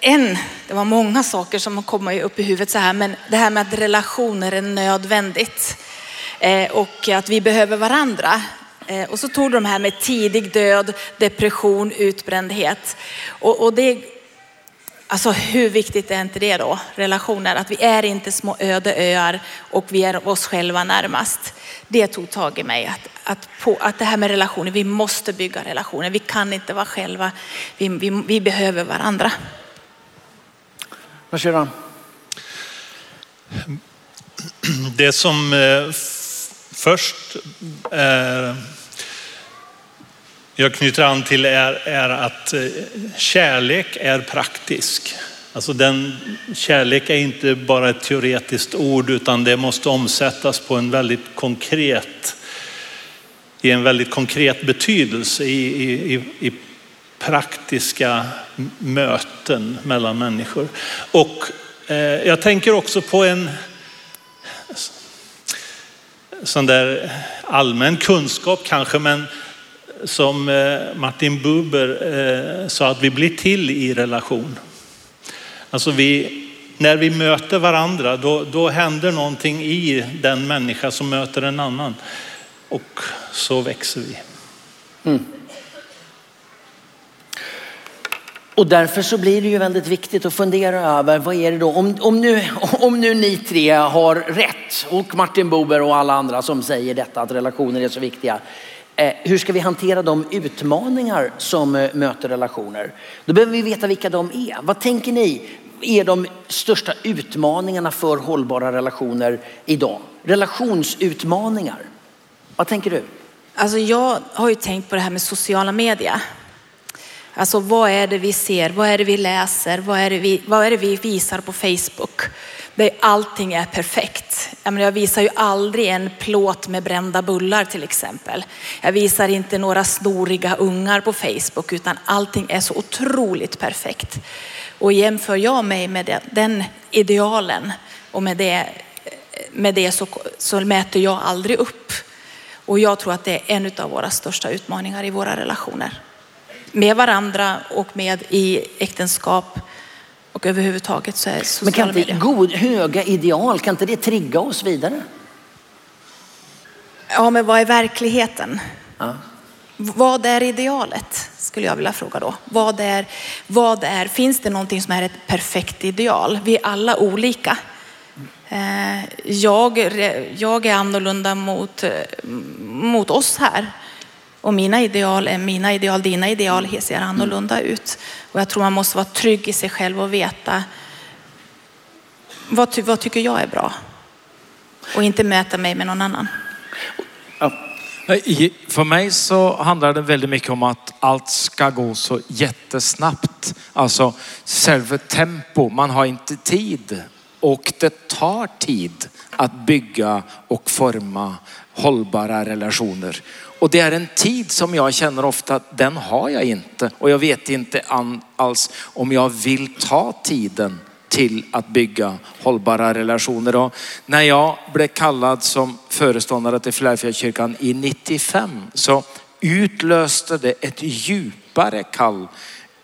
en, det var många saker som kom upp i huvudet så här, men det här med att relationer är nödvändigt eh, och att vi behöver varandra. Eh, och så tog de här med tidig död, depression, utbrändhet. Och, och det, alltså hur viktigt är inte det då? Relationer, att vi är inte små öde öar och vi är oss själva närmast. Det tog tag i mig, att, att, på, att det här med relationer, vi måste bygga relationer. Vi kan inte vara själva, vi, vi, vi behöver varandra. Varsågod. Det som eh, först eh, jag knyter an till är, är att eh, kärlek är praktisk. Alltså den, kärlek är inte bara ett teoretiskt ord utan det måste omsättas på en väldigt konkret, i en väldigt konkret betydelse i, i, i, i praktiska möten mellan människor. Och eh, jag tänker också på en sån där allmän kunskap kanske, men som eh, Martin Buber eh, sa att vi blir till i relation. Alltså vi, när vi möter varandra då, då händer någonting i den människa som möter en annan och så växer vi. Mm. Och därför så blir det ju väldigt viktigt att fundera över vad är det då, om, om, nu, om nu ni tre har rätt och Martin Buber och alla andra som säger detta att relationer är så viktiga. Eh, hur ska vi hantera de utmaningar som eh, möter relationer? Då behöver vi veta vilka de är. Vad tänker ni är de största utmaningarna för hållbara relationer idag? Relationsutmaningar. Vad tänker du? Alltså jag har ju tänkt på det här med sociala medier. Alltså vad är det vi ser, vad är det vi läser, vad är det vi, vad är det vi visar på Facebook? Där allting är perfekt. Jag, menar, jag visar ju aldrig en plåt med brända bullar till exempel. Jag visar inte några snoriga ungar på Facebook utan allting är så otroligt perfekt. Och jämför jag mig med den idealen och med det, med det så, så mäter jag aldrig upp. Och jag tror att det är en av våra största utmaningar i våra relationer. Med varandra och med i äktenskap och överhuvudtaget så är Men kan sociala inte medier. god, höga ideal, kan inte det trigga oss vidare? Ja, men vad är verkligheten? Ja. Vad är idealet? Skulle jag vilja fråga då. Vad är, vad är, finns det någonting som är ett perfekt ideal? Vi är alla olika. Eh, Jag, jag är annorlunda mot, eh, mot oss här. Och mina ideal är mina ideal, dina ideal ser annorlunda ut. Och jag tror man måste vara trygg i sig själv och veta vad, ty, vad tycker jag är bra? Och inte mäta mig med någon annan. För mig så handlar det väldigt mycket om att allt ska gå så jättesnabbt. Alltså själva tempo, man har inte tid. Och det tar tid att bygga och forma hållbara relationer. Och det är en tid som jag känner ofta att den har jag inte. Och jag vet inte alls om jag vill ta tiden till att bygga hållbara relationer. Och när jag blev kallad som föreståndare till Filadelfiakyrkan i 95 så utlöste det ett djupare kall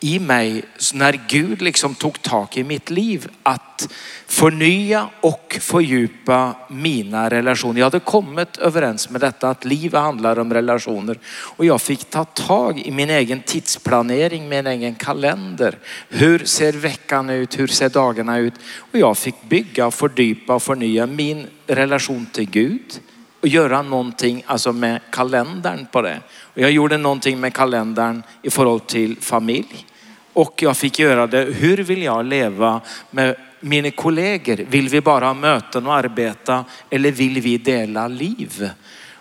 i mig när Gud liksom tog tag i mitt liv att förnya och fördjupa mina relationer. Jag hade kommit överens med detta att livet handlar om relationer och jag fick ta tag i min egen tidsplanering, min egen kalender. Hur ser veckan ut? Hur ser dagarna ut? Och jag fick bygga, fördjupa och förnya min relation till Gud och göra någonting alltså med kalendern på det. Och jag gjorde någonting med kalendern i förhållande till familj. Och jag fick göra det, hur vill jag leva med mina kollegor? Vill vi bara ha möten och arbeta eller vill vi dela liv?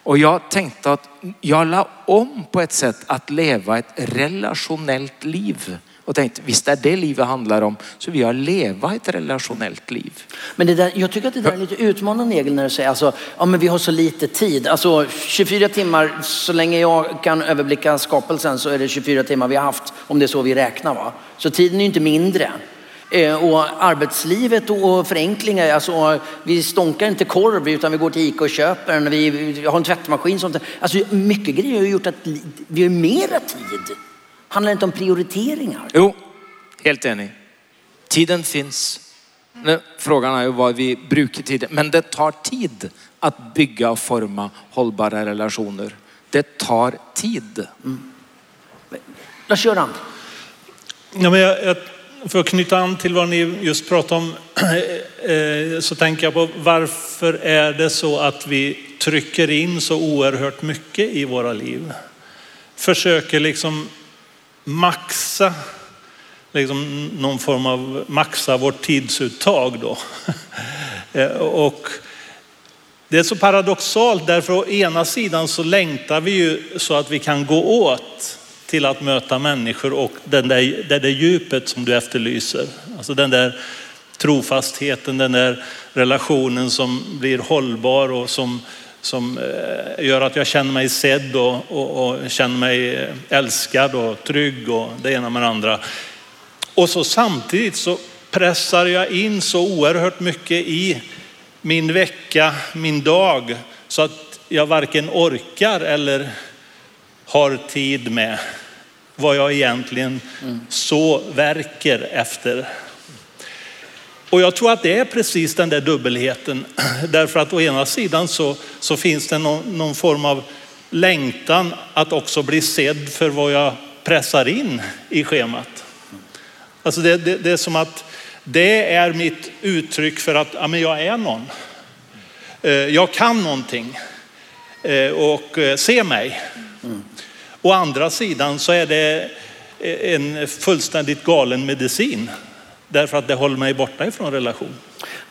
Och jag tänkte att jag la om på ett sätt att leva ett relationellt liv. Och tänkt visst är det livet handlar om, så vi har leva ett relationellt liv. Men det där, jag tycker att det där är lite utmanande Egil när du säger alltså, ja men vi har så lite tid. Alltså 24 timmar, så länge jag kan överblicka skapelsen så är det 24 timmar vi har haft, om det är så vi räknar va. Så tiden är ju inte mindre. Eh, och arbetslivet och förenklingar, alltså vi stånkar inte korv utan vi går till Ica och köper den. Vi har en tvättmaskin. Sånt. Alltså mycket grejer har gjort att vi har mera tid. Handlar det inte om prioriteringar? Jo, helt enig. Tiden finns. Nu, Frågan är ju vad vi brukar tiden. Men det tar tid att bygga och forma hållbara relationer. Det tar tid. Lars-Göran? Ja, men jag, jag, för att knyta an till vad ni just pratade om eh, så tänker jag på varför är det så att vi trycker in så oerhört mycket i våra liv? Försöker liksom maxa liksom någon form av maxa vårt tidsuttag då. Eh, och det är så paradoxalt därför å ena sidan så längtar vi ju så att vi kan gå åt till att möta människor och den där, det där djupet som du efterlyser. Alltså den där trofastheten, den där relationen som blir hållbar och som, som eh, gör att jag känner mig sedd och, och, och känner mig eh, älskad och trygg och det ena med det andra. Och så samtidigt så pressar jag in så oerhört mycket i min vecka, min dag, så att jag varken orkar eller har tid med vad jag egentligen så verkar efter. Och jag tror att det är precis den där dubbelheten. Därför att å ena sidan så, så finns det någon, någon form av längtan att också bli sedd för vad jag pressar in i schemat. Alltså det, det, det är som att det är mitt uttryck för att ja, men jag är någon. Eh, jag kan någonting eh, och eh, se mig. Å andra sidan så är det en fullständigt galen medicin. Därför att det håller mig borta ifrån relation.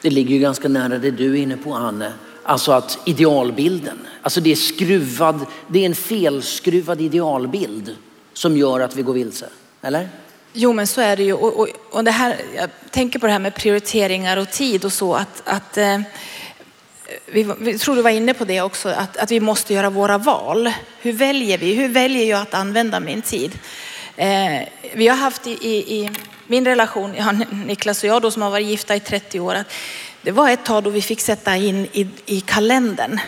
Det ligger ju ganska nära det du är inne på Anne. Alltså att idealbilden, alltså det är skruvad, det är en felskruvad idealbild som gör att vi går vilse. Eller? Jo, men så är det ju. Och, och, och det här, jag tänker på det här med prioriteringar och tid och så. Att, att eh, vi, vi tror du var inne på det också, att, att vi måste göra våra val. Hur väljer vi? Hur väljer jag att använda min tid? Eh, vi har haft i, i, i min relation, ja, Niklas och jag då som har varit gifta i 30 år, att det var ett tag då vi fick sätta in i, i kalendern.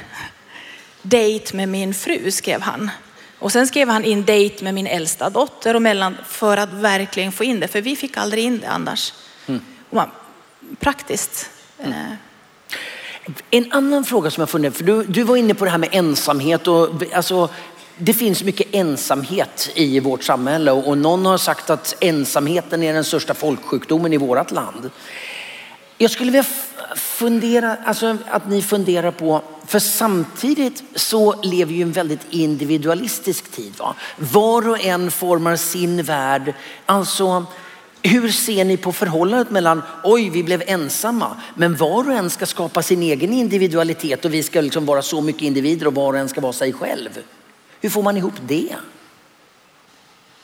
Date med min fru skrev han. Och sen skrev han in date med min äldsta dotter och mellan för att verkligen få in det. För vi fick aldrig in det annars. Mm. Man, praktiskt. Mm. En annan fråga som jag funderar för du, du var inne på det här med ensamhet och alltså, det finns mycket ensamhet i vårt samhälle och någon har sagt att ensamheten är den största folksjukdomen i vårt land. Jag skulle vilja fundera, alltså att ni funderar på, för samtidigt så lever ju en väldigt individualistisk tid. Va? Var och en formar sin värld. Alltså, hur ser ni på förhållandet mellan, oj vi blev ensamma, men var och en ska skapa sin egen individualitet och vi ska liksom vara så mycket individer och var och en ska vara sig själv. Hur får man ihop det?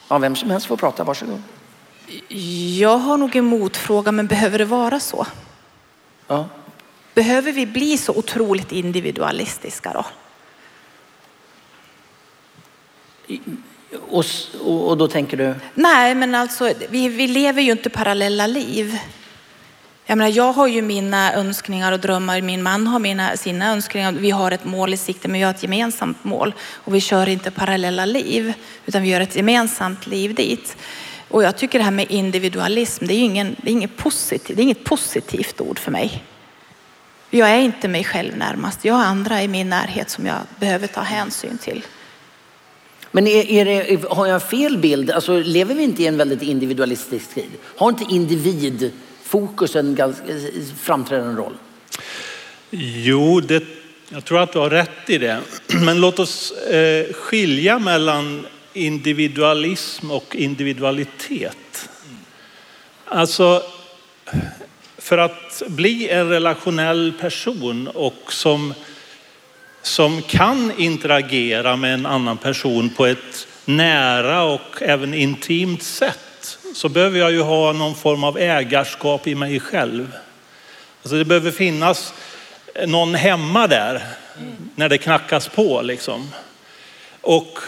Ja, vem som helst får prata, varsågod. Jag har nog en motfråga, men behöver det vara så? Ja. Behöver vi bli så otroligt individualistiska då? Och, och, då tänker du? Nej, men alltså vi, vi lever ju inte parallella liv. Jag, menar, jag har ju mina önskningar och drömmar, min man har mina, sina önskningar. Vi har ett mål i sikte, men vi har ett gemensamt mål. Och vi kör inte parallella liv, utan vi gör ett gemensamt liv dit. Och jag tycker det här med individualism, det är, ingen, det är, inget, positivt, det är inget positivt ord för mig. Jag är inte mig själv närmast. Jag har andra i min närhet som jag behöver ta hänsyn till. Men är, är det, har jag fel bild? Alltså, lever vi inte i en väldigt individualistisk tid? Har inte individ fokus en ganska framträdande roll? Jo, det, jag tror att du har rätt i det. Men låt oss eh, skilja mellan individualism och individualitet. Alltså, för att bli en relationell person och som, som kan interagera med en annan person på ett nära och även intimt sätt så behöver jag ju ha någon form av ägarskap i mig själv. Alltså det behöver finnas någon hemma där när det knackas på liksom. Och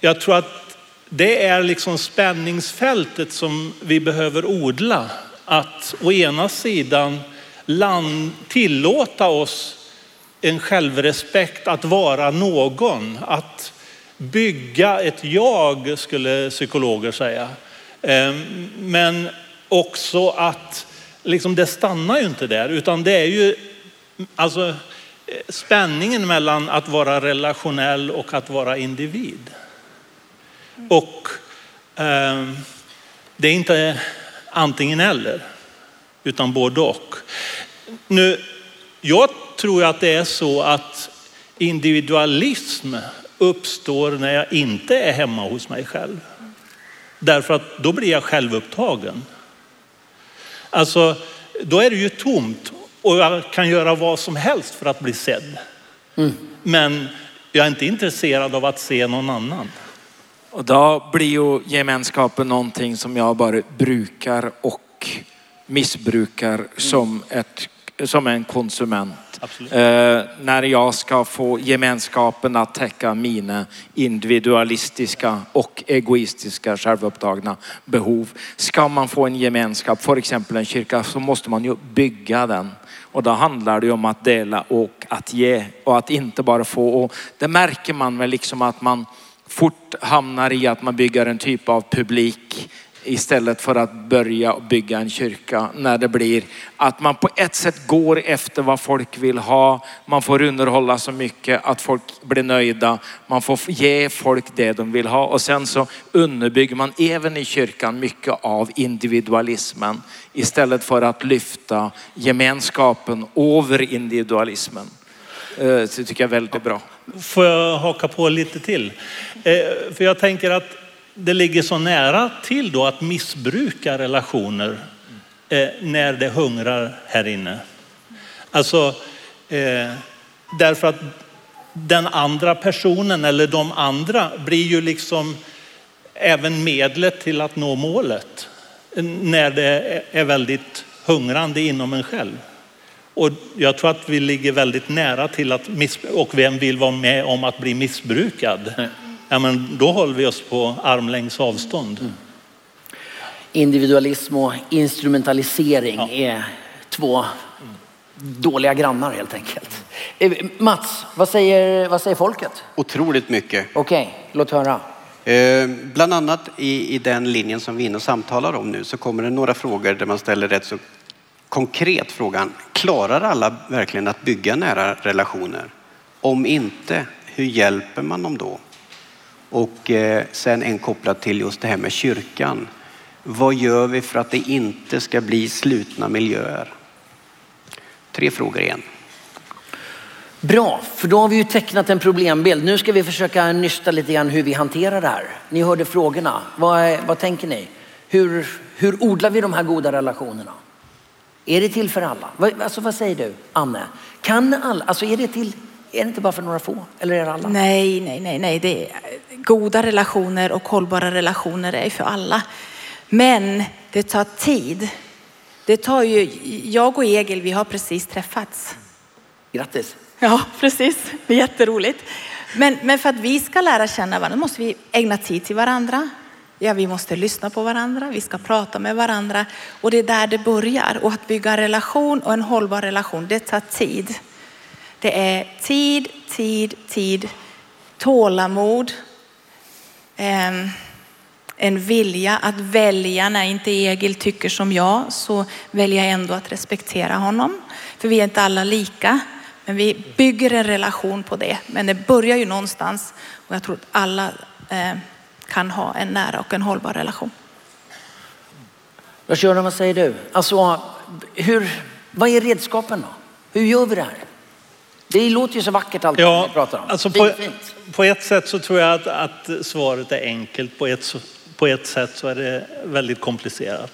jag tror att det är liksom spänningsfältet som vi behöver odla. Att å ena sidan land, tillåta oss en självrespekt att vara någon, att bygga ett jag skulle psykologer säga. Ehm, men också att liksom det stannar ju inte där utan det är ju alltså spänningen mellan att vara relationell och att vara individ. Och eh, det är inte antingen eller, utan både och. Nu, jag tror att det är så att individualism uppstår när jag inte är hemma hos mig själv. Därför att då blir jag självupptagen. Alltså, då är det ju tomt och jag kan göra vad som helst för att bli sedd. Mm. Men jag är inte intresserad av att se någon annan. Och då blir ju gemenskapen någonting som jag bara brukar och missbrukar mm. som, ett, som en konsument. Eh, när jag ska få gemenskapen att täcka mina individualistiska och egoistiska självupptagna behov. Ska man få en gemenskap, för exempel en kyrka, så måste man ju bygga den. Och då handlar det om att dela och att ge och att inte bara få. Och det märker man väl liksom att man fort hamnar i att man bygger en typ av publik istället för att börja bygga en kyrka när det blir att man på ett sätt går efter vad folk vill ha. Man får underhålla så mycket att folk blir nöjda. Man får ge folk det de vill ha och sen så underbygger man även i kyrkan mycket av individualismen istället för att lyfta gemenskapen över individualismen. Eh, det tycker jag är väldigt bra. Får jag haka på lite till? Eh, för jag tänker att det ligger så nära till då att missbruka relationer eh, när det hungrar här inne. Alltså, eh, därför att den andra personen eller de andra blir ju liksom även medlet till att nå målet när det är väldigt hungrande inom en själv. Och jag tror att vi ligger väldigt nära till att missbruka. Och vem vill vara med om att bli missbrukad? Ja, men då håller vi oss på armlängds avstånd. Mm. Individualism och instrumentalisering ja. är två dåliga grannar helt enkelt. Eh, Mats, vad säger, vad säger folket? Otroligt mycket. Okej, okay, låt höra. Eh, bland annat i, i den linjen som vi är inne och samtalar om nu så kommer det några frågor där man ställer rätt så konkret frågan. Klarar alla verkligen att bygga nära relationer? Om inte, hur hjälper man dem då? Och eh, sen en kopplat till just det här med kyrkan. Vad gör vi för att det inte ska bli slutna miljöer? Tre frågor igen. Bra, för då har vi ju tecknat en problembild. Nu ska vi försöka nysta lite grann hur vi hanterar det här. Ni hörde frågorna. Vad, vad tänker ni? Hur, hur odlar vi de här goda relationerna? Är det till för alla? Alltså, vad säger du, Anne? Kan alla? Alltså, är det till är det inte bara för några få? Eller är det alla? Nej, nej, nej, nej. Det är, goda relationer och hållbara relationer är för alla. Men det tar tid. Det tar ju, jag och Egil, vi har precis träffats. Grattis. Ja, precis. Det är jätteroligt. Men, men för att vi ska lära känna varandra måste vi ägna tid till varandra. Ja, vi måste lyssna på varandra, vi ska prata med varandra och det är där det börjar. Och att bygga en relation och en hållbar relation, det tar tid. Det är tid, tid, tid, tålamod, ehm, en vilja att välja när inte Egil tycker som jag så väljer jag ändå att respektera honom. För vi är inte alla lika. Men vi bygger en relation på det. Men det börjar ju någonstans och jag tror att alla eh, kan ha en nära och en hållbar relation. Lars-Göran, vad säger du? Alltså, hur, vad är redskapen då? Hur gör vi det här? Det låter ju så vackert allt ja, vi pratar om. Alltså på, på, ett sätt så tror jag att, att, svaret är enkelt. På ett, på ett sätt så är det väldigt komplicerat.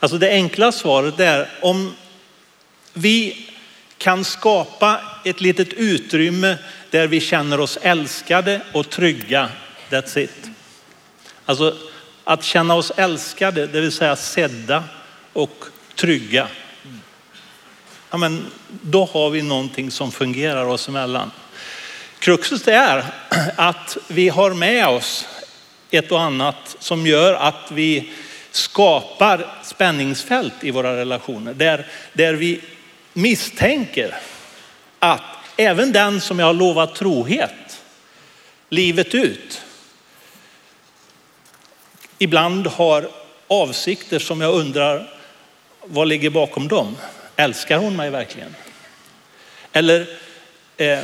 Alltså det enkla svaret är om vi kan skapa ett litet utrymme där vi känner oss älskade och trygga. That's it. Alltså att känna oss älskade, det vill säga sedda och trygga ja, men då har vi någonting som fungerar oss emellan. Kruxet är att vi har med oss ett och annat som gör att vi skapar spänningsfält i våra relationer. Där, där vi misstänker att även den som jag har lovat trohet livet ut ibland har avsikter som jag undrar vad ligger bakom dem. Älskar hon mig verkligen? Eller eh,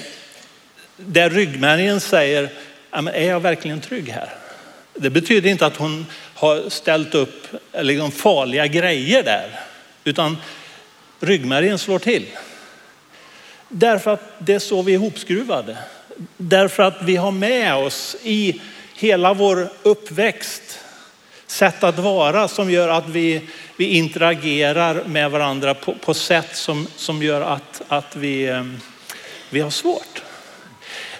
där ryggmärgen säger, är jag verkligen trygg här? Det betyder inte att hon har ställt upp liksom, farliga grejer där, utan ryggmärgen slår till. Därför att det är så vi är ihopskruvade. Därför att vi har med oss i hela vår uppväxt sätt att vara som gör att vi, vi interagerar med varandra på, på sätt som, som gör att, att vi, eh, vi har svårt.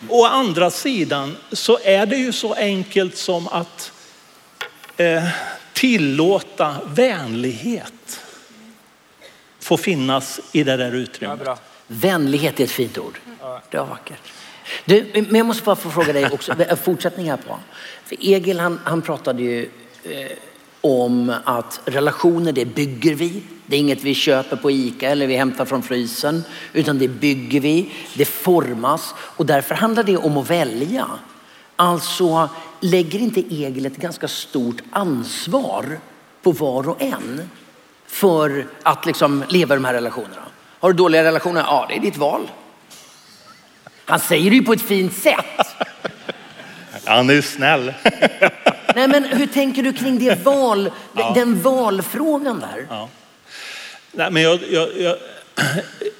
Å andra sidan så är det ju så enkelt som att eh, tillåta vänlighet få finnas i det där utrymmet. Ja, Vänlighet är ett fint ord. Det var vackert. Du, men jag måste bara få fråga dig också, fortsättning här på. För Egil han, han pratade ju Eh, om att relationer det bygger vi. Det är inget vi köper på Ica eller vi hämtar från frysen. Utan det bygger vi, det formas och därför handlar det om att välja. Alltså lägger inte Egil ett ganska stort ansvar på var och en för att liksom leva i de här relationerna. Har du dåliga relationer? Ja, det är ditt val. Han säger det ju på ett fint sätt. Han är ju snäll. Nej, men hur tänker du kring det val, den valfrågan där? Ja. Nej, men jag, jag, jag,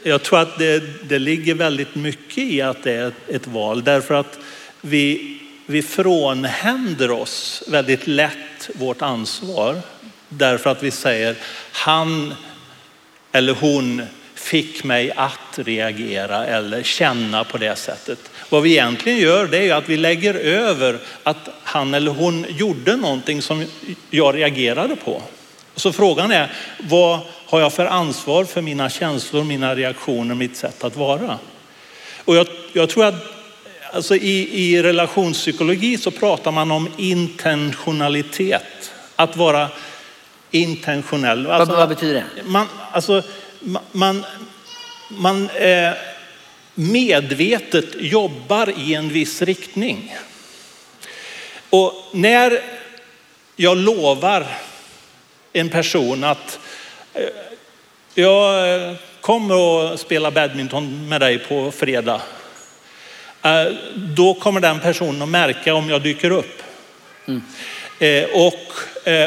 jag tror att det, det ligger väldigt mycket i att det är ett, ett val. Därför att vi, vi frånhänder oss väldigt lätt vårt ansvar. Därför att vi säger han eller hon fick mig att reagera eller känna på det sättet. Vad vi egentligen gör det är att vi lägger över att han eller hon gjorde någonting som jag reagerade på. Så frågan är, vad har jag för ansvar för mina känslor, mina reaktioner, mitt sätt att vara? Och jag, jag tror att alltså i, i relationspsykologi så pratar man om intentionalitet. Att vara intentionell. Alltså, vad, vad betyder det? Man, alltså, man, man eh, medvetet jobbar i en viss riktning. Och när jag lovar en person att eh, jag kommer att spela badminton med dig på fredag. Eh, då kommer den personen att märka om jag dyker upp. Mm. Och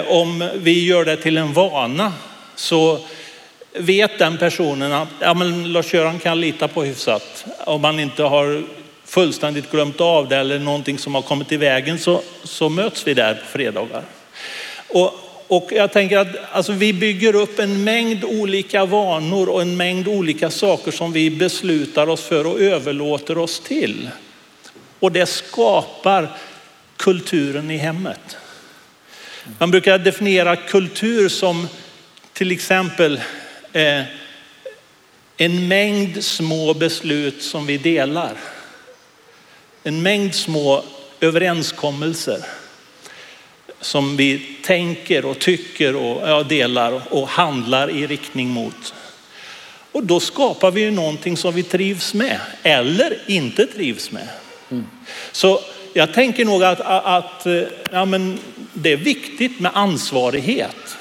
om vi gör det till en vana så vet den personen att ja, men Lars-Göran kan lita på hyfsat. Om man inte har fullständigt glömt av det eller någonting som har kommit i vägen så, så möts vi där på fredagar. Och, och jag tänker att alltså, vi bygger upp en mängd olika vanor och en mängd olika saker som vi beslutar oss för och överlåter oss till. Och det skapar kulturen i hemmet. Man brukar definiera kultur som till exempel eh, en mängd små beslut som vi delar. En mängd små överenskommelser som vi tänker och tycker och delar och handlar i riktning mot. Och då skapar vi ju någonting som vi trivs med eller inte trivs med. Mm. Så jag tänker nog att, att ja, men det är viktigt med ansvarighet.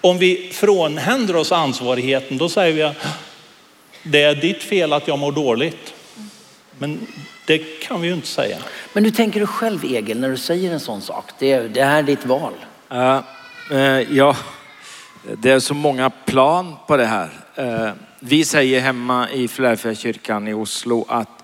Om vi frånhänder oss ansvarigheten då säger vi att det är ditt fel att jag mår dåligt. Men det kan vi ju inte säga. Men hur tänker du själv Egil när du säger en sån sak? Det, det här är ditt val. Uh, uh, ja, det är så många plan på det här. Uh, vi säger hemma i Philadelphia kyrkan i Oslo att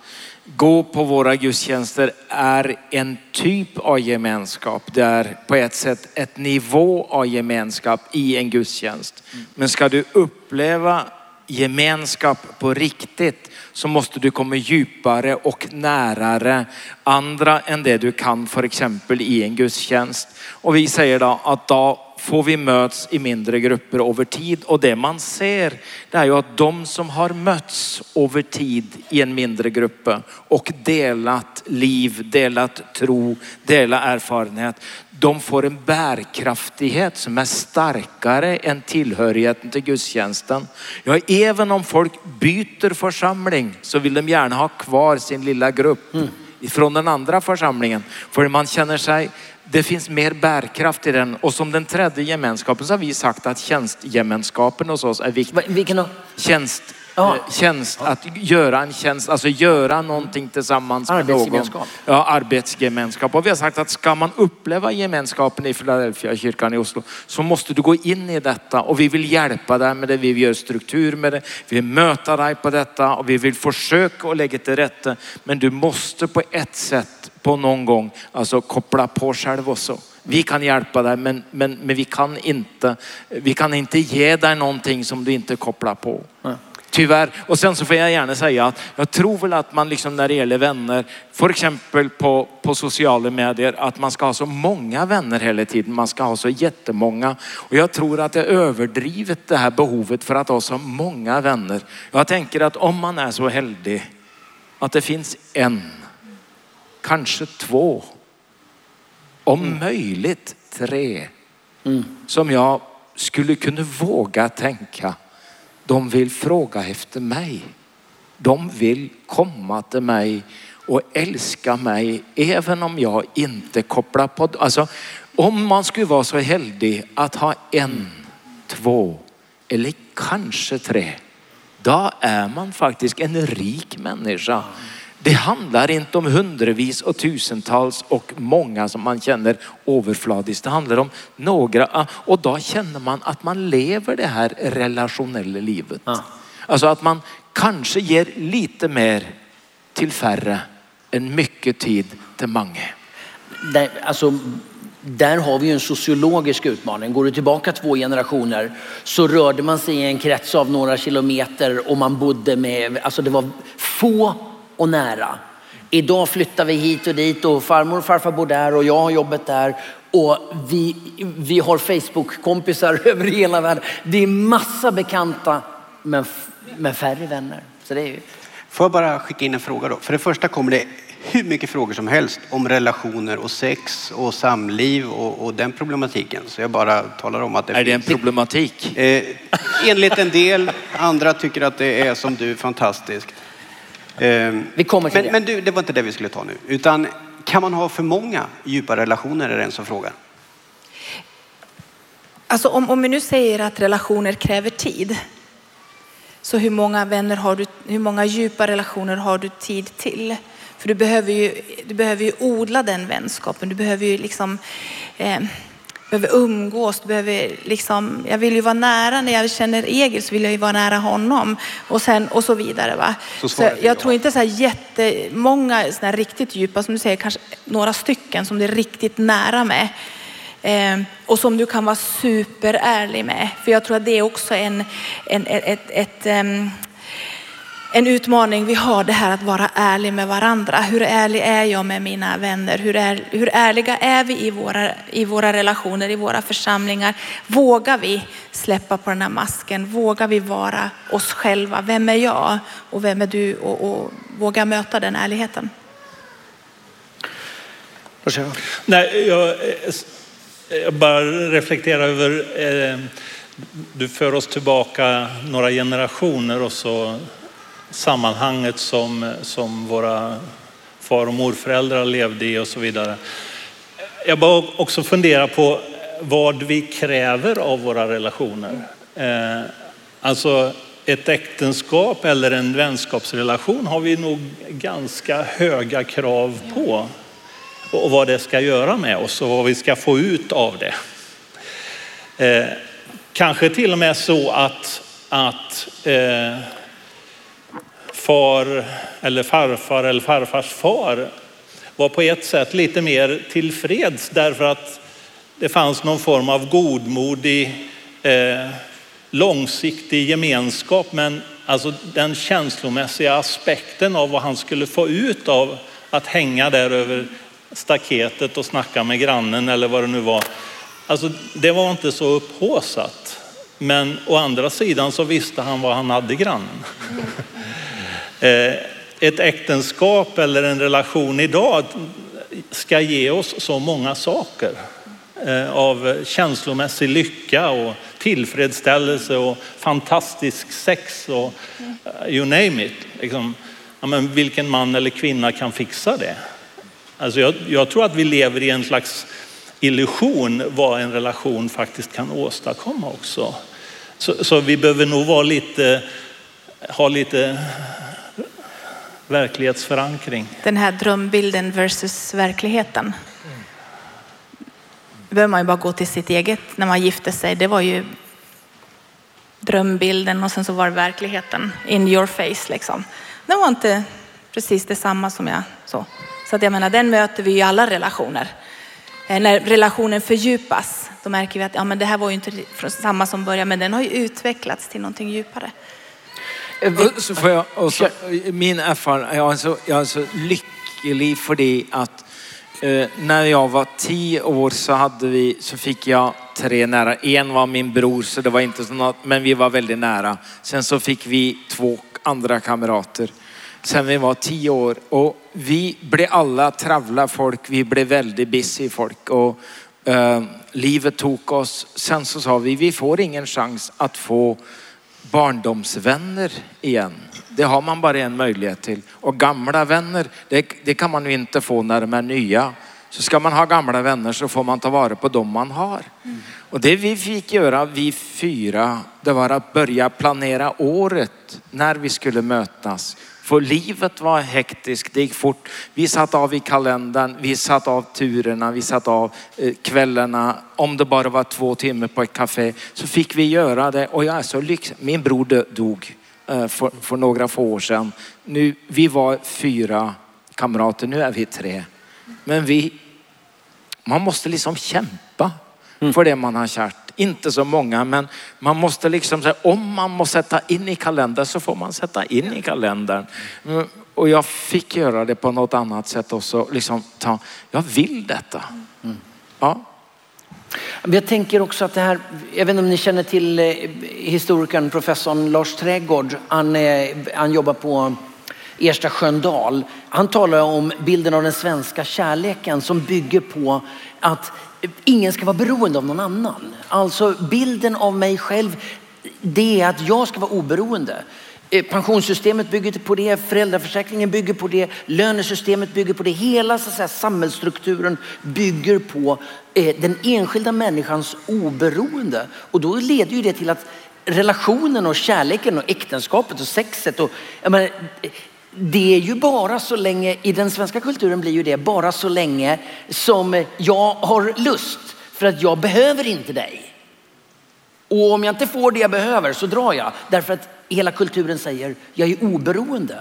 gå på våra gudstjänster är en typ av gemenskap. Det är på ett sätt ett nivå av gemenskap i en gudstjänst. Men ska du uppleva gemenskap på riktigt så måste du komma djupare och närare andra än det du kan för exempel i en gudstjänst. Och vi säger då att då får vi möts i mindre grupper över tid. Och det man ser det är ju att de som har mötts över tid i en mindre grupp och delat liv, delat tro, delat erfarenhet. De får en bärkraftighet som är starkare än tillhörigheten till gudstjänsten. Ja, även om folk byter församling så vill de gärna ha kvar sin lilla grupp mm. från den andra församlingen. För man känner sig det finns mer bärkraft i den och som den tredje gemenskapen så har vi sagt att tjänstgemenskapen hos oss är viktig. Vilken då? Tjänst. Ja. Eh, tjänst, att göra en tjänst, alltså göra någonting tillsammans med någon. Ja, arbetsgemenskap. Och vi har sagt att ska man uppleva gemenskapen i Philadelphia kyrkan i Oslo så måste du gå in i detta och vi vill hjälpa dig med det. Vi göra struktur med det. Vi vill möta dig på detta och vi vill försöka att lägga till rätta. Men du måste på ett sätt på någon gång alltså koppla på själv också. Vi kan hjälpa dig men, men, men vi, kan inte, vi kan inte ge dig någonting som du inte kopplar på. Mm. Tyvärr. Och sen så får jag gärna säga att jag tror väl att man liksom när det gäller vänner, för exempel på, på sociala medier, att man ska ha så många vänner hela tiden. Man ska ha så jättemånga. Och jag tror att det är överdrivet det här behovet för att ha så många vänner. Jag tänker att om man är så heldig att det finns en, kanske två, om mm. möjligt tre, mm. som jag skulle kunna våga tänka de vill fråga efter mig. De vill komma till mig och älska mig även om jag inte kopplar på. Alltså, Om man skulle vara så heldig att ha en, två eller kanske tre, då är man faktiskt en rik människa. Det handlar inte om hundrevis och tusentals och många som man känner överflödigt. Det handlar om några och då känner man att man lever det här relationella livet. Ja. Alltså att man kanske ger lite mer till färre än mycket tid till många. Där, alltså, där har vi ju en sociologisk utmaning. Går du tillbaka två generationer så rörde man sig i en krets av några kilometer och man bodde med, alltså det var få och nära. Idag flyttar vi hit och dit och farmor och farfar bor där och jag har jobbet där och vi, vi har Facebook-kompisar över hela världen. Det är massa bekanta men, men färre vänner. Så det är ju... Får jag bara skicka in en fråga då? För det första kommer det hur mycket frågor som helst om relationer och sex och samliv och, och den problematiken. Så jag bara talar om att det Är det en finns. problematik? Eh, enligt en del, andra tycker att det är som du, fantastiskt. Eh, Vi kommer till men, det. Men du, det var inte det vi skulle ta nu. Utan kan man ha för många djupa relationer är det en som frågar. Alltså om, om vi nu säger att relationer kräver tid. Så hur många vänner har du, hur många djupa relationer har du tid till? För du behöver ju, du behöver ju odla den vänskapen. Du behöver ju liksom eh, behöver umgås. Behöver liksom, jag vill ju vara nära när jag känner Egil så vill jag ju vara nära honom. Och, sen, och så vidare. Va? Så Så, svaret är ja. jag tror inte så här jättemånga såna här riktigt djupa, som du säger, kanske några stycken som du är riktigt nära med. Eh, och som du kan vara superärlig med. För jag tror att det är också en, en, ett, ett, ett, ehm, en utmaning vi har, det här att vara ärlig med varandra. Hur ärlig är jag med mina vänner? Hur, är, hur ärliga är vi i våra, i våra relationer, i våra församlingar? Vågar vi släppa på den här masken? Vågar vi vara oss själva? Vem är jag och vem är du? Och, och våga möta den ärligheten. Nej, jag, jag bara reflekterar över, eh, du för oss tillbaka några generationer och så sammanhanget som, som våra far och morföräldrar levde i och så vidare. Jag bara också fundera på vad vi kräver av våra relationer. Eh, alltså ett äktenskap eller en vänskapsrelation har vi nog ganska höga krav på och vad det ska göra med oss och vad vi ska få ut av det. Eh, kanske till och med så att, att eh, far eller farfar eller farfars far var på ett sätt lite mer tillfreds därför att det fanns någon form av godmodig, eh, långsiktig gemenskap. Men alltså den känslomässiga aspekten av vad han skulle få ut av att hänga där över staketet och snacka med grannen eller vad det nu var. Alltså det var inte så upphåsat. Men å andra sidan så visste han vad han hade grannen. Eh, ett äktenskap eller en relation idag ska ge oss så många saker. Eh, av känslomässig lycka och tillfredsställelse och fantastisk sex och eh, you name it. Liksom, ja, men vilken man eller kvinna kan fixa det? Alltså jag, jag tror att vi lever i en slags illusion vad en relation faktiskt kan åstadkomma också. Så, så vi behöver nog vara lite, ha lite verklighetsförankring. Den här drömbilden versus verkligheten. Då behöver man ju bara gå till sitt eget när man gifte sig. Det var ju drömbilden och sen så var det verkligheten in your face liksom. Det var inte precis detsamma som jag så. Så att jag menar, den möter vi i alla relationer. Eh, när relationen fördjupas, då märker vi att ja, men det här var ju inte samma som början, men den har ju utvecklats till någonting djupare. Och så får jag också, min erfarenhet, jag är så, jag är så lycklig för det att eh, när jag var tio år så hade vi, så fick jag tre nära. En var min bror så det var inte så något, men vi var väldigt nära. Sen så fick vi två andra kamrater. Sen vi var tio år och vi blev alla travla folk. Vi blev väldigt busy folk och eh, livet tog oss. Sen så sa vi, vi får ingen chans att få barndomsvänner igen. Det har man bara en möjlighet till. Och gamla vänner, det, det kan man ju inte få när de är nya. Så ska man ha gamla vänner så får man ta vara på dem man har. Och det vi fick göra, vi fyra, det var att börja planera året när vi skulle mötas. För livet var hektiskt, det gick fort. Vi satt av i kalendern, vi satt av turerna, vi satt av eh, kvällarna. Om det bara var två timmar på ett café så fick vi göra det. Och jag är så lycklig. Min bror dog eh, för, för några få år sedan. Nu, vi var fyra kamrater, nu är vi tre. Men vi, man måste liksom kämpa för det man har kärt. Inte så många, men man måste liksom säga om man måste sätta in i kalendern så får man sätta in i kalendern. Mm, Och jag fick göra det på något annat sätt också. Liksom ta, jag vill detta. Ja. Men Jag tänker också att det här, jag vet inte om ni känner till eh, historikern professorn Lars Trädgård. Han, eh, han jobbar på Ersta Sköndal. Han talar om bilden av den svenska kärleken som bygger på att ingen ska vara beroende av någon annan. Alltså bilden av mig själv, det är att jag ska vara oberoende. Eh, pensionssystemet bygger på det, föräldraförsäkringen bygger på det, lönesystemet bygger på det. Hela så att säga, samhällsstrukturen bygger på eh, den enskilda människans oberoende. Och då leder ju det till att relationen och kärleken och äktenskapet och sexet och jag menar, det är ju bara så länge, i den svenska kulturen blir ju det bara så länge som jag har lust. För att jag behöver inte dig. Och om jag inte får det jag behöver så drar jag. Därför att hela kulturen säger jag är oberoende.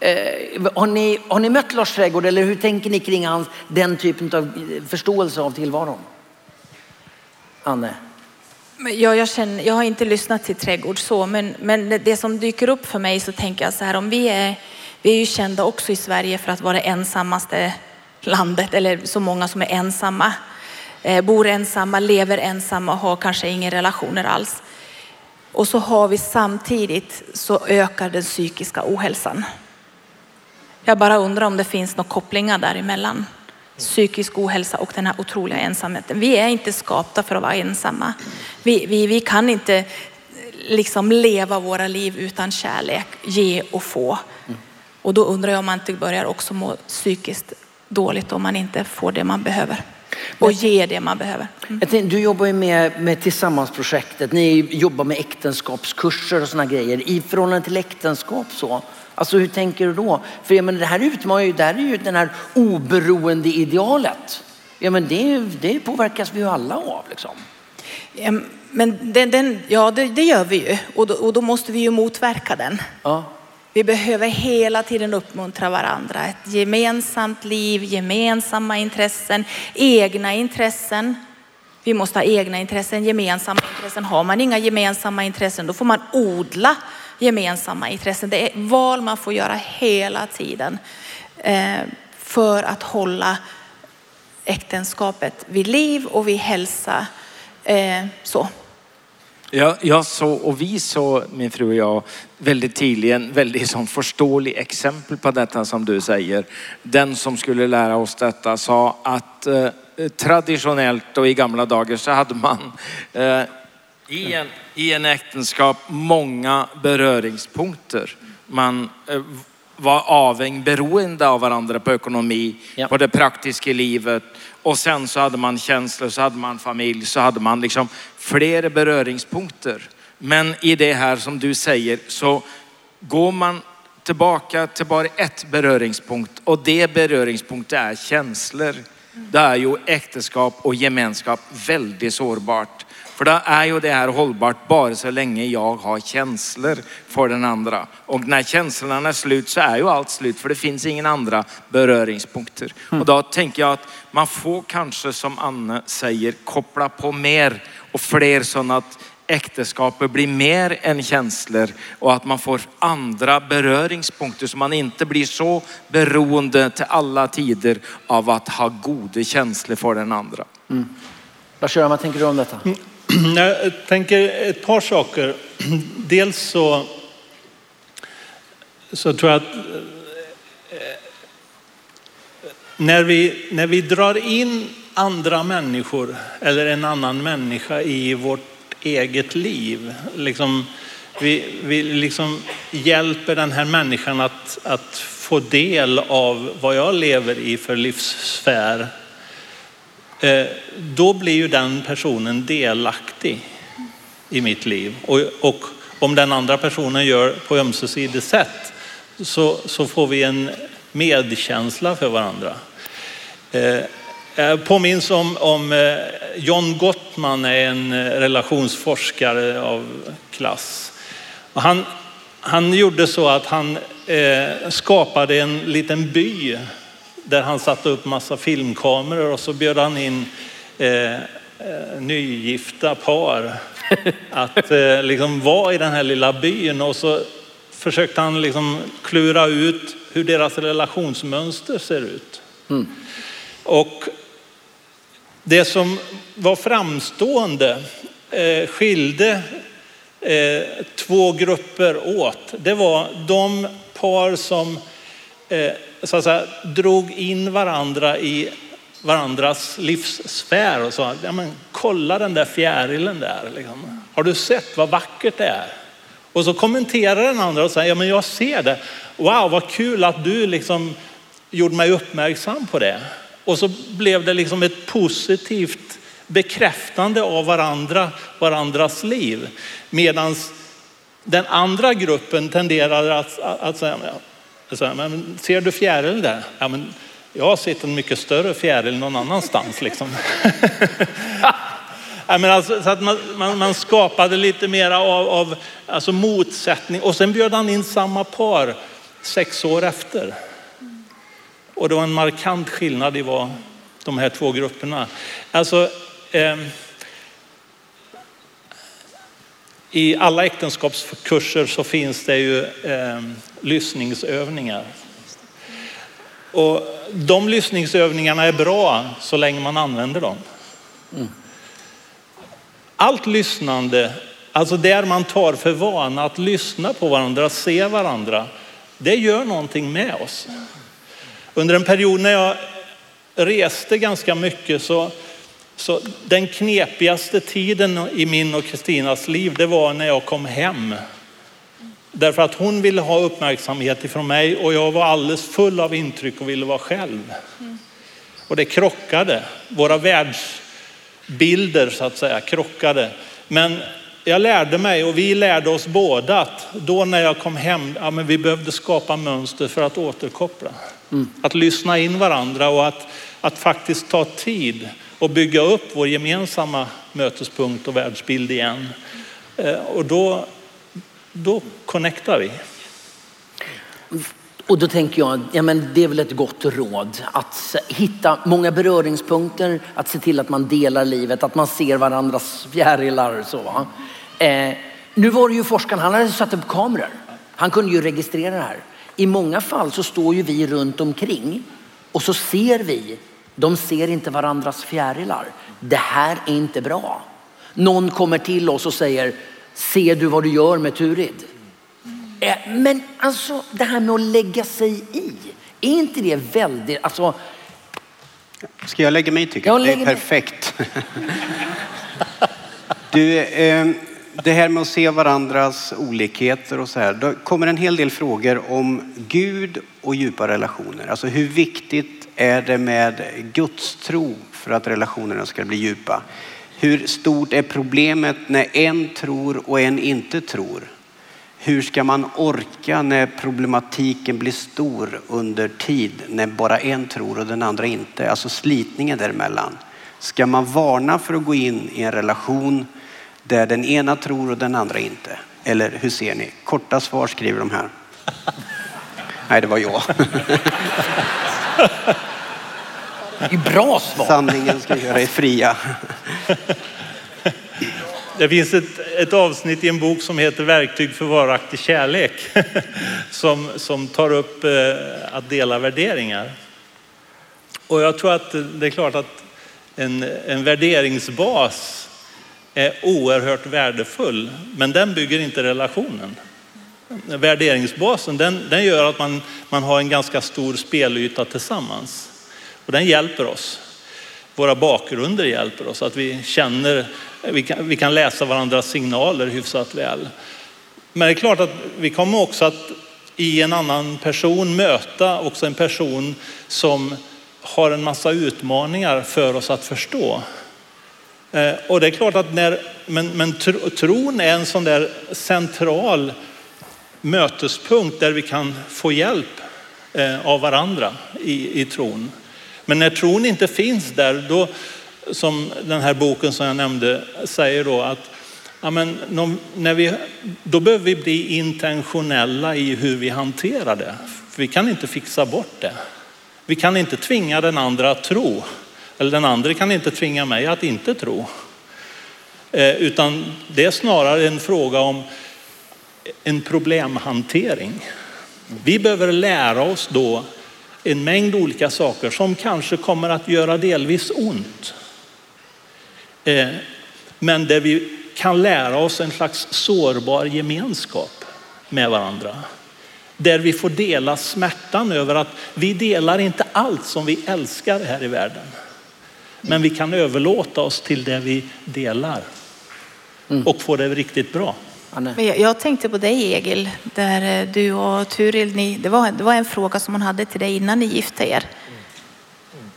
Eh, har, ni, har ni mött Lars Trädgård eller hur tänker ni kring hans, den typen av eh, förståelse av tillvaron? Anne? Men Jag, jag, känner, jag har inte lyssnat till Trädgård så, men, men det som dyker upp för mig så tänker jag så här, om vi är, vi är ju kända också i Sverige för att vara det ensammaste landet, eller så många som är ensamma, eh, bor ensamma, lever ensamma och har kanske inga relationer alls. Och så har vi samtidigt så ökar den psykiska ohälsan. Jag bara undrar om det finns några kopplingar däremellan. Psykisk ohälsa och den här otroliga ensamheten. Vi är inte skapta för att vara ensamma. Vi, vi, vi kan inte liksom leva våra liv utan kärlek, ge och få. Och då undrar jag om man inte börjar också må psykiskt dåligt om man inte får det man behöver. Och ger det man behöver. Jag tänkte, du jobbar ju med, med Tillsammansprojektet. Ni jobbar med äktenskapskurser och sådana grejer. I förhållande till äktenskap så. Alltså hur tänker du då? För jag menar, det här utmanar ju, det här är ju den här oberoende idealet. Ja men det, det påverkas vi ju alla av liksom. Men den, den, ja, det, det gör vi ju. Och då, och då måste vi ju motverka den. Ja. Vi behöver hela tiden uppmuntra varandra. Ett gemensamt liv, gemensamma intressen, egna intressen. Vi måste ha egna intressen, gemensamma intressen. Har man inga gemensamma intressen då får man odla gemensamma intressen. Det är val man får göra hela tiden eh, för att hålla äktenskapet vid liv och vid hälsa. Eh, så. Jag, jag såg, och vi såg, min fru och jag, väldigt tidigt en väldigt sån förståelig exempel på detta som du säger. Den som skulle lära oss detta sa att eh, traditionellt och i gamla dagar så hade man eh, i, en, i en äktenskap många beröringspunkter. Man eh, var avhängd, beroende av varandra på ekonomi, Ja. på det praktiska livet. Och sen så hade man känslor, så hade man familj, så hade man liksom flera beröringspunkter. Men i det här som du säger så går man tillbaka till bara ett beröringspunkt och det beröringspunkt är känslor. Det är ju äktenskap och gemenskap väldigt sårbart. För då är ju det här hållbart bara så länge jag har känslor för den andra. Och när känslorna är slut så är ju allt slut för det finns ingen andra beröringspunkter. Och då tänker jag att man får kanske som Anne säger koppla på mer och fler sådana att äktenskapet blir mer än känslor och att man får andra beröringspunkter så man inte blir så beroende till alla tider av att ha goda känslor för den andra. Lars-Göran, vad tänker du om detta? Jag tänker ett par saker. Dels så, så tror jag att eh, när vi, när vi drar in andra människor eller en annan människa i vårt eget liv, liksom, vi, vi liksom hjälper den här människan att, att få del av vad jag lever i för livssfär Eh, då blir ju den personen delaktig i mitt liv. Och, och om den andra personen gör på ömsesidigt sätt så, så får vi en medkänsla för varandra. Eh, jag påminns om, om eh, John Gottman är en eh, relationsforskare av klass. Och han, han gjorde så att han eh, skapade en liten by där han satte upp massa filmkameror och så bjöd han in eh, nygifta par att eh, liksom vara i den här lilla byn och så försökte han liksom klura ut hur deras relationsmönster ser ut. Mm. Och det som var framstående eh, skilde eh, två grupper åt. Det var de par som eh, så att säga, drog in varandra i varandras livssfär och sa, ja, men, kolla den där fjärilen där. Liksom. Har du sett vad vackert det är? Och så kommenterar den andra och säger, ja men jag ser det. Wow, vad kul att du liksom gjorde mig uppmärksam på det. Och så blev det liksom ett positivt bekräftande av varandra, varandras liv. Medan den andra gruppen tenderade att, att säga, så, men ser du fjärilen där? Ja, men jag har sett en mycket större fjäril någon annanstans. Liksom. ja, men alltså, så att man, man, man, skapade lite mera av, av alltså motsättning och sen bjöd han in samma par sex år efter. Och det var en markant skillnad i vad de här två grupperna. Alltså, eh, I alla äktenskapskurser så finns det ju eh, lyssningsövningar. Och de lyssningsövningarna är bra så länge man använder dem. Mm. Allt lyssnande, alltså där man tar för vana att lyssna på varandra, se varandra, det gör någonting med oss. Under en period när jag reste ganska mycket så, så den knepigaste tiden i min och Kristinas liv, det var när jag kom hem. Därför att hon ville ha uppmärksamhet ifrån mig och jag var alldeles full av intryck och ville vara själv. Och det krockade. Våra världsbilder så att säga krockade. Men jag lärde mig och vi lärde oss båda att då när jag kom hem, ja, men vi behövde skapa mönster för att återkoppla. Mm. Att lyssna in varandra och att, att faktiskt ta tid och bygga upp vår gemensamma mötespunkt och världsbild igen. Eh, och då, då connectar vi. Och då tänker jag, ja men det är väl ett gott råd att hitta många beröringspunkter, att se till att man delar livet, att man ser varandras fjärilar. och Så. Eh, nu var det ju forskaren, han hade satt upp kameror. Han kunde ju registrera det här. I många fall så står ju vi runt omkring och så ser vi, de ser inte varandras fjärilar. Det här är inte bra. Någon kommer till oss och säger, ser du vad du gör med Turid? Eh, men alltså det här med att lägga sig i, är inte det väldigt, alltså. Ska jag lägga mig i tycker jag? Det är perfekt. du, eh, det här med att se varandras olikheter och så här. Då kommer en hel del frågor om Gud och djupa relationer. Alltså hur viktigt är det med gudstro för att relationerna ska bli djupa? Hur stort är problemet när en tror och en inte tror? Hur ska man orka när problematiken blir stor under tid när bara en tror och den andra inte? Alltså slitningen däremellan. Ska man varna för att gå in i en relation där den ena tror och den andra inte? Eller hur ser ni? Korta svar skriver de här. Nej, det var jag. Det är bra svar. Sanningen ska göra er fria. Det finns ett, ett avsnitt i en bok som heter Verktyg för varaktig kärlek som, som tar upp eh, att dela värderingar. Och jag tror att det är klart att en, en värderingsbas är oerhört värdefull, men den bygger inte relationen. Värderingsbasen den, den gör att man, man har en ganska stor spelyta tillsammans och den hjälper oss. Våra bakgrunder hjälper oss, att vi känner, vi kan, vi kan läsa varandras signaler hyfsat väl. Men det är klart att vi kommer också att i en annan person möta också en person som har en massa utmaningar för oss att förstå. Eh, och det är klart att när, men, men tron är en sån där central mötespunkt där vi kan få hjälp eh, av varandra i, i tron. Men när tron inte finns där, då, som den här boken som jag nämnde säger då att ja, men, när vi, då behöver vi bli intentionella i hur vi hanterar det. För vi kan inte fixa bort det. Vi kan inte tvinga den andra att tro. Eller den andra kan inte tvinga mig att inte tro. Eh, utan det är snarare en fråga om en problemhantering. Vi behöver lära oss då en mängd olika saker som kanske kommer att göra delvis ont. Eh, men där vi kan lära oss en slags sårbar gemenskap med varandra. Där vi får dela smärtan över att vi delar inte allt som vi älskar här i världen. Men vi kan överlåta oss till det vi delar och få det riktigt bra. Jag, jag tänkte på dig Egil, där eh, du och Turil, ni, det, var, det var en fråga som hon hade till dig innan ni gifte er.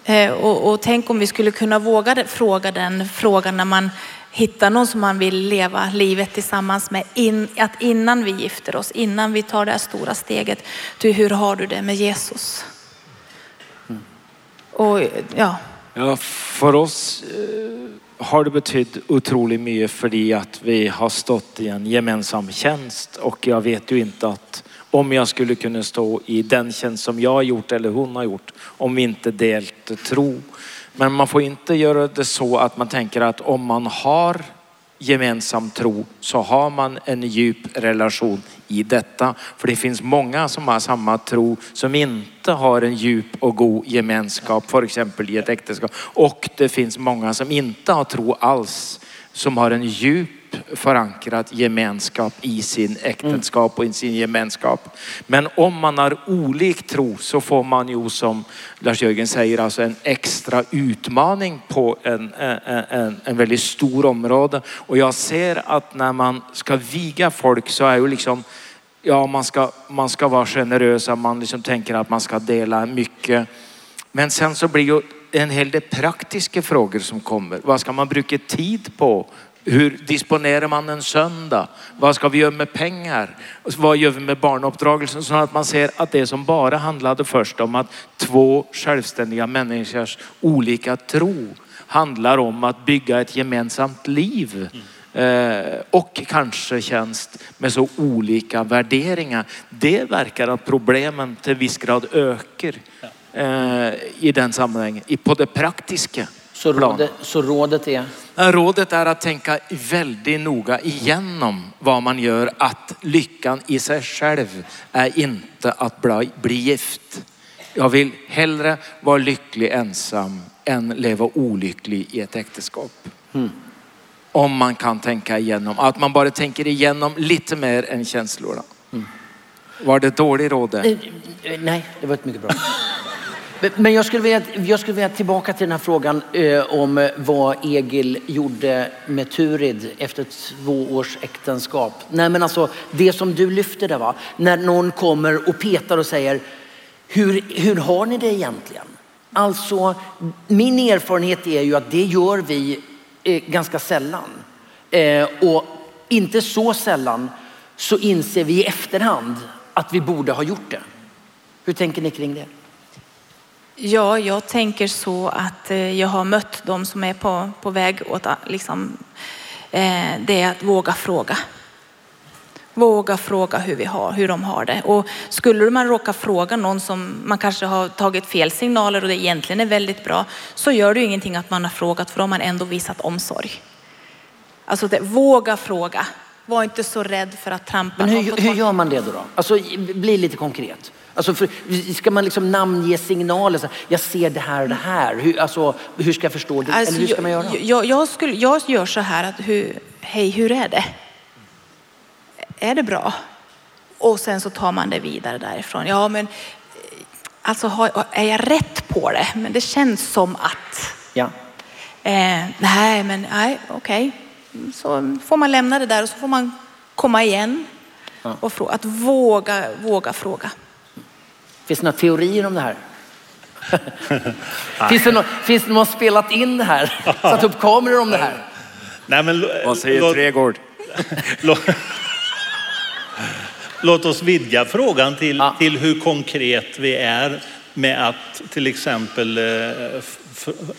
Eh, och, och, tänk om vi skulle kunna våga fråga den frågan när man hittar någon som man vill leva livet tillsammans med. In, att innan vi gifter oss, innan vi tar det här stora steget. Du, hur har du det med Jesus? Mm. Och ja. Ja, för oss eh, har det betytt otroligt mycket för att vi har stått i en gemensam tjänst och jag vet ju inte att om jag skulle kunna stå i den tjänst som jag har gjort eller hon har gjort om vi inte delt tro. Men man får inte göra det så att man tänker att om man har gemensam tro så har man en djup relation i detta. För det finns många som har samma tro som inte har en djup och god gemenskap, för exempel i ett äktenskap. Och det finns många som inte har tro alls, som har en djup förankrad gemenskap i sin äktenskap och i sin gemenskap. Men om man har olik tro så får man ju som Lars-Jörgen säger alltså en extra utmaning på en, en, en, en väldigt stor område. Och jag ser att när man ska viga folk så är ju liksom ja, man ska, man ska vara generös, man liksom tänker att man ska dela mycket. Men sen så blir ju en hel del praktiska frågor som kommer. Vad ska man bruka tid på? Hur disponerar man en söndag? Vad ska vi göra med pengar? Vad gör vi med barnuppdragelsen? Så att man ser att det som bara handlade först om att två självständiga människors olika tro handlar om att bygga ett gemensamt liv. Eh, och kanske tjänst med så olika värderingar. Det verkar att problemen till viss grad ökar eh, i den sammanhangen, på det praktiska. Så rådet, så rådet är? Rådet är att tänka väldigt noga igenom vad man gör. Att lyckan i sig själv är inte att bli gift. Jag vill hellre vara lycklig ensam än leva olycklig i ett äktenskap. Mm. Om man kan tänka igenom, att man bara tänker igenom lite mer än känslorna. Mm. Var det dålig råd? Eh, nej, det var ett mycket bra. Men jag skulle vilja, jag skulle vilja tillbaka till den här frågan eh, om eh, vad Egil gjorde med Turid efter två års äktenskap. Nej men alltså det som du lyfter där va, när någon kommer och petar och säger hur, hur har ni det egentligen? Alltså min erfarenhet är ju att det gör vi eh, ganska sällan. Eh, och inte så sällan så inser vi i efterhand att vi borde ha gjort det. Hur tänker ni kring det? Ja, jag tänker så att eh, jag har mött de som är på, på väg åt liksom, eh, det är att våga fråga. Våga fråga hur, vi har, hur de har det. Och skulle man råka fråga någon som man kanske har tagit fel signaler och det egentligen är väldigt bra så gör det ju ingenting att man har frågat för då har man ändå visat omsorg. Alltså det, våga fråga. Var inte så rädd för att trampa. Men hur, hur gör man det då? då? Alltså bli lite konkret. Alltså för, ska man liksom namnge signaler? Så jag ser det här och det här. Hur, alltså, hur ska jag förstå det? Alltså, Eller hur ska man göra? Jag, jag, skulle, jag gör så här att hur, hej, hur är det? Är det bra? Och sen så tar man det vidare därifrån. Ja, men alltså är jag rätt på det? Men det känns som att. Ja. Eh, nej, men nej, okej. Okay. Så får man lämna det där och så får man komma igen ja. och fråga. Att våga, våga fråga. Finns det några teorier om det här? finns, det någon, finns det någon som har spelat in det här? Satt upp kameror om det här? Nej, men, Vad säger låt- Tregård? Låt, oss vidga frågan till, Ja. till hur konkret vi är med att till exempel, eh,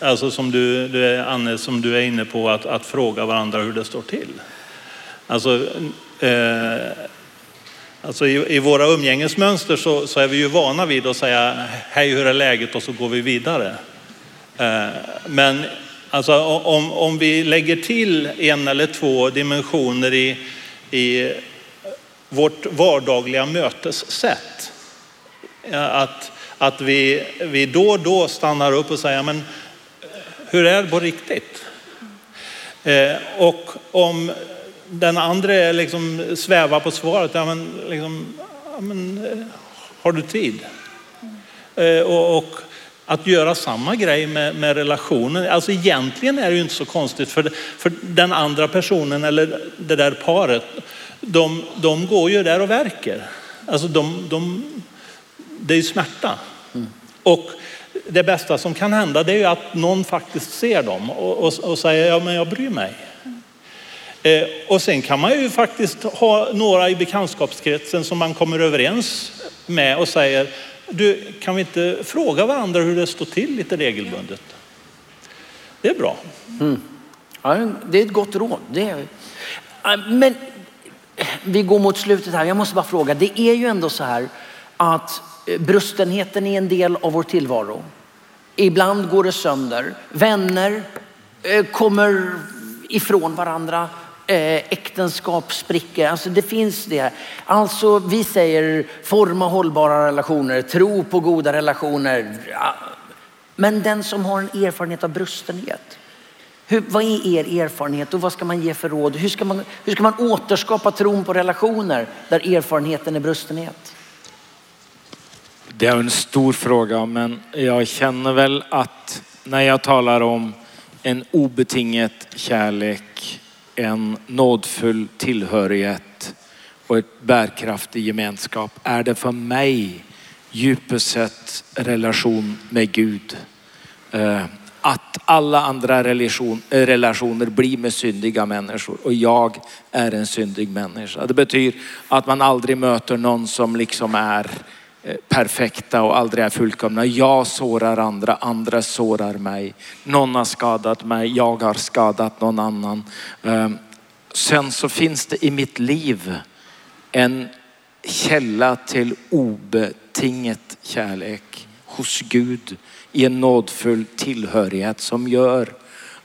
alltså som du, du är, Anne, som du är inne på, att, att fråga varandra hur det står till. Alltså, eh, alltså i, i våra umgängesmönster så, så är vi ju vana vid att säga hej hur är läget och så går vi vidare. Eh, Men alltså, om, om vi lägger till en eller två dimensioner i, i vårt vardagliga mötessätt. Eh, att, att vi, vi då och då stannar upp och säger, men hur är det på riktigt? Eh, och om den andra liksom svävar på svaret, ja, men, liksom, ja, men, eh, har du tid? Eh, och, och att göra samma grej med, med relationen. Alltså egentligen är det ju inte så konstigt för, för den andra personen eller det där paret, de, de går ju där och verkar. Alltså de, de, det är ju smärta. Och det bästa som kan hända det är ju att någon faktiskt ser dem och, och, och säger ja men jag bryr mig. Eh, och sen kan man ju faktiskt ha några i bekantskapskretsen som man kommer överens med och säger du kan vi inte fråga varandra hur det står till lite regelbundet? Det är bra. Mm. Ja, det är ett gott råd. Det är... Men vi går mot slutet här. Jag måste bara fråga. Det är ju ändå så här att eh, brustenheten är en del av vår tillvaro. Ibland går det sönder. Vänner eh, kommer ifrån varandra. Eh, äktenskap spricker. Alltså det finns det. Alltså vi säger forma hållbara relationer, tro på goda relationer. Men den som har en erfarenhet av brustenhet. Hur, vad är er erfarenhet och vad ska man ge för råd? Hur ska, man, hur ska man återskapa tron på relationer där erfarenheten är brustenhet? Det är en stor fråga, men jag känner väl att när jag talar om en obetinget kärlek, en nådfull tillhörighet och ett bärkraftig gemenskap är det för mig djupast sett relation med Gud. Eh, att alla andra relation, eh, relationer blir med syndiga människor och jag är en syndig människa. Det betyder att man aldrig möter någon som liksom är Eh, perfekta och aldrig är fullkomna. Jag sårar andra, andra sårar mig. Någon har skadat mig, jag har skadat någon annan. Ehm, sen så finns det i mitt liv en källa till obetinget kärlek hos Gud i en nådfull tillhörighet som gör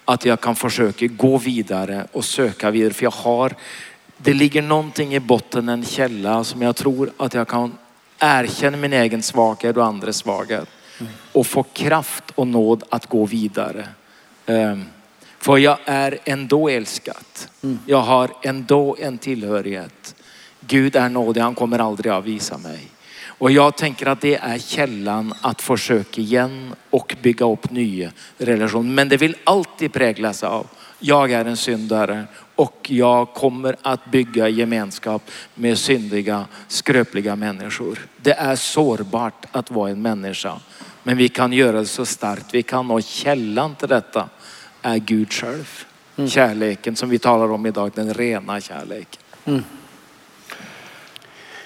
att jag kan försöka gå vidare och söka vidare. För jag har, det ligger någonting i botten, en källa som jag tror att jag kan erkänner min egen svaghet och andras svaghet och få kraft och nåd att gå vidare. Ehm, för jag är ändå älskad. Jag har ändå en tillhörighet. Gud är nådig, han kommer aldrig avvisa mig. Och jag tänker att det är källan att försöka igen och bygga upp nya relationer. Men det vill alltid präglas av, jag är en syndare och jag kommer att bygga gemenskap med syndiga, skröpliga människor. Det är sårbart att vara en människa. Men vi kan göra det så starkt vi kan och källan till detta är Gud själv. Kärleken som vi talar om idag, den rena kärleken.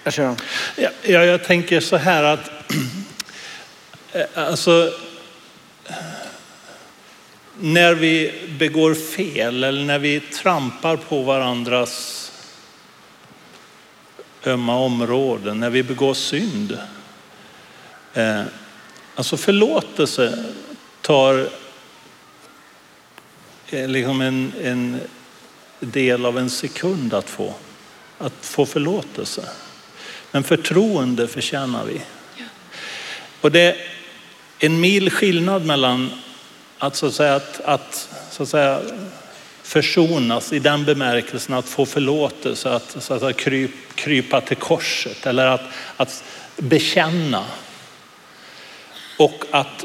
Jag kör. Ja, ja, jag tänker så här att eh, alltså, när vi begår fel eller när vi trampar på varandras ömma områden, när vi begår synd. Eh, alltså förlåtelse tar eh, liksom en, en del av en sekund att få. Att få förlåtelse. Men förtroende förtjänar vi. Och det är en mil skillnad mellan att så att säga, att, att, så att säga försonas i den bemärkelsen att få förlåtelse, att, så att säga, kryp, krypa till korset eller att, att bekänna. Och att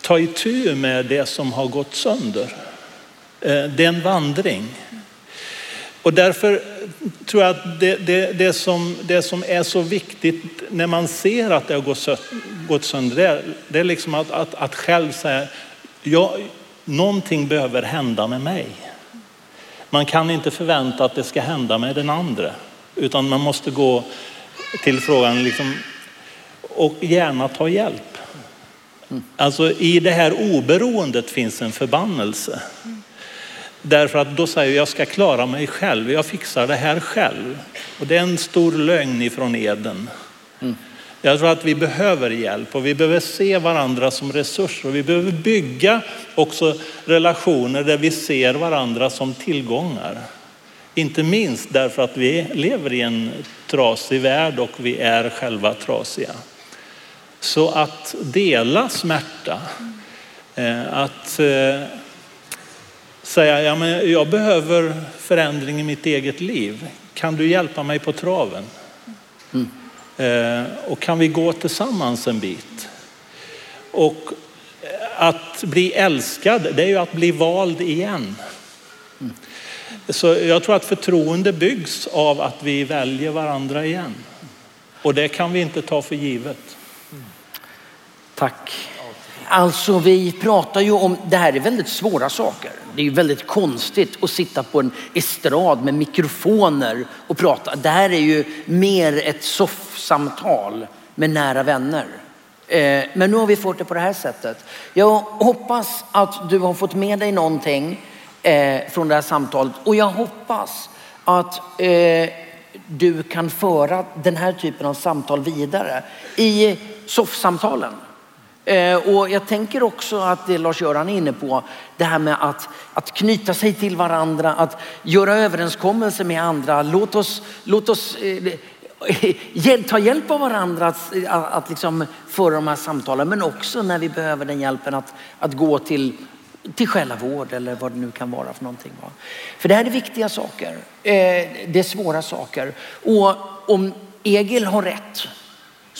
ta itu med det som har gått sönder. Eh, det är en vandring. Och därför tror jag att det, det, det, som, det som är så viktigt när man ser att det har gått, sönder, det är, det är liksom att, att, att själv säga, jag, någonting behöver hända med mig. Man kan inte förvänta att det ska hända med den andra, utan man måste gå till frågan liksom, och gärna ta hjälp. Alltså i det här oberoendet finns en förbannelse. Därför att då säger jag, jag ska klara mig själv, jag fixar det här själv. Och det är en stor lögn ifrån Eden. Mm. Jag tror att vi behöver hjälp och vi behöver se varandra som resurser. Och vi behöver bygga också relationer där vi ser varandra som tillgångar. Inte minst därför att vi lever i en trasig värld och vi är själva trasiga. Så att dela smärta, eh, att eh, säga ja, men jag behöver förändring i mitt eget liv. Kan du hjälpa mig på traven? Mm. Eh, och kan vi gå tillsammans en bit? Och eh, att bli älskad, det är ju att bli vald igen. Så jag tror att förtroende byggs av att vi väljer varandra igen. Och det kan vi inte ta för givet. Tack. Alltså vi pratar ju om, det här är väldigt svåra saker. Det är ju väldigt konstigt att sitta på en estrad med mikrofoner och prata. Det här är ju mer ett soffsamtal med nära vänner. Eh, men nu har vi fått det på det här sättet. Jag hoppas att du har fått med dig någonting eh, från det här samtalet och jag hoppas att eh, du kan föra den här typen av samtal vidare i soffsamtalen. Eh, och jag tänker också att det Lars-Göran är inne på, det här med att, att knyta sig till varandra, att göra överenskommelser med andra. Låt oss, låt oss eh, ta hjälp av varandra att, att, att liksom föra de här samtalen, men också när vi behöver den hjälpen att, att gå till, till själavård eller vad det nu kan vara för någonting. Va? För det här är viktiga saker. Eh, det är svåra saker. Och om Egil har rätt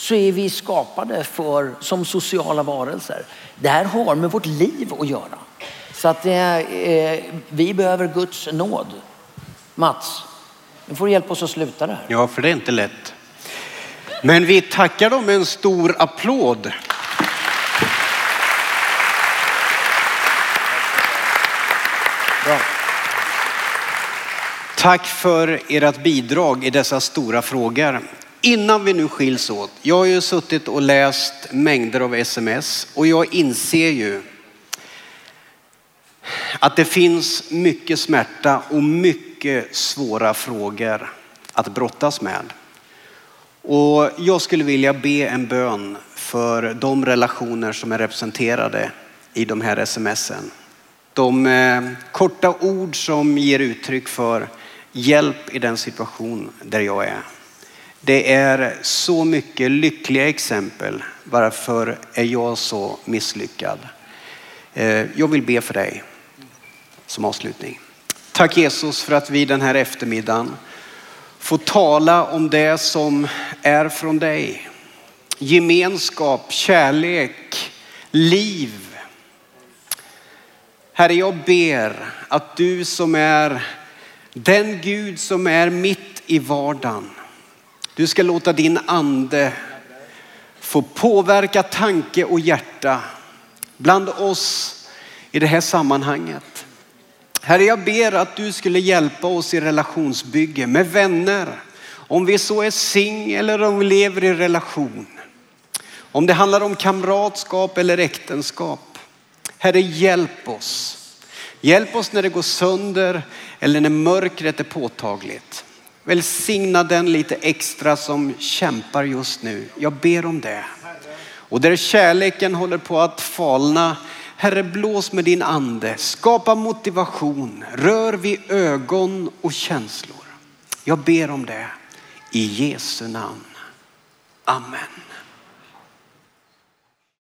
så är vi skapade för, som sociala varelser. Det här har med vårt liv att göra. Så att eh, vi behöver Guds nåd. Mats, nu får du hjälpa oss att sluta det här. Ja, för det är inte lätt. Men vi tackar dem med en stor applåd. Bra. Tack för ert bidrag i dessa stora frågor. Innan vi nu skiljs åt, jag har ju suttit och läst mängder av sms och jag inser ju att det finns mycket smärta och mycket svåra frågor att brottas med. Och jag skulle vilja be en bön för de relationer som är representerade i de här smsen. De eh, korta ord som ger uttryck för hjälp i den situation där jag är. Det är så mycket lyckliga exempel. Varför är jag så misslyckad? Eh, jag vill be för dig som avslutning. Tack Jesus för att vi den här eftermiddagen får tala om det som är från dig. Gemenskap, kärlek, liv. Herre, jag ber att du som är den Gud som är mitt i vardagen du ska låta din ande få påverka tanke och hjärta bland oss i det här sammanhanget. Herre, jag ber att du skulle hjälpa oss i relationsbygge med vänner. Om vi så är sing eller om vi lever i relation. Om det handlar om kamratskap eller äktenskap. Herre, hjälp oss. Hjälp oss när det går sönder eller när mörkret är påtagligt. Välsigna den lite extra som kämpar just nu. Jag ber om det. Och där kärleken håller på att falna. Herre, blås med din ande. Skapa motivation. Rör vid ögon och känslor. Jag ber om det. I Jesu namn. Amen.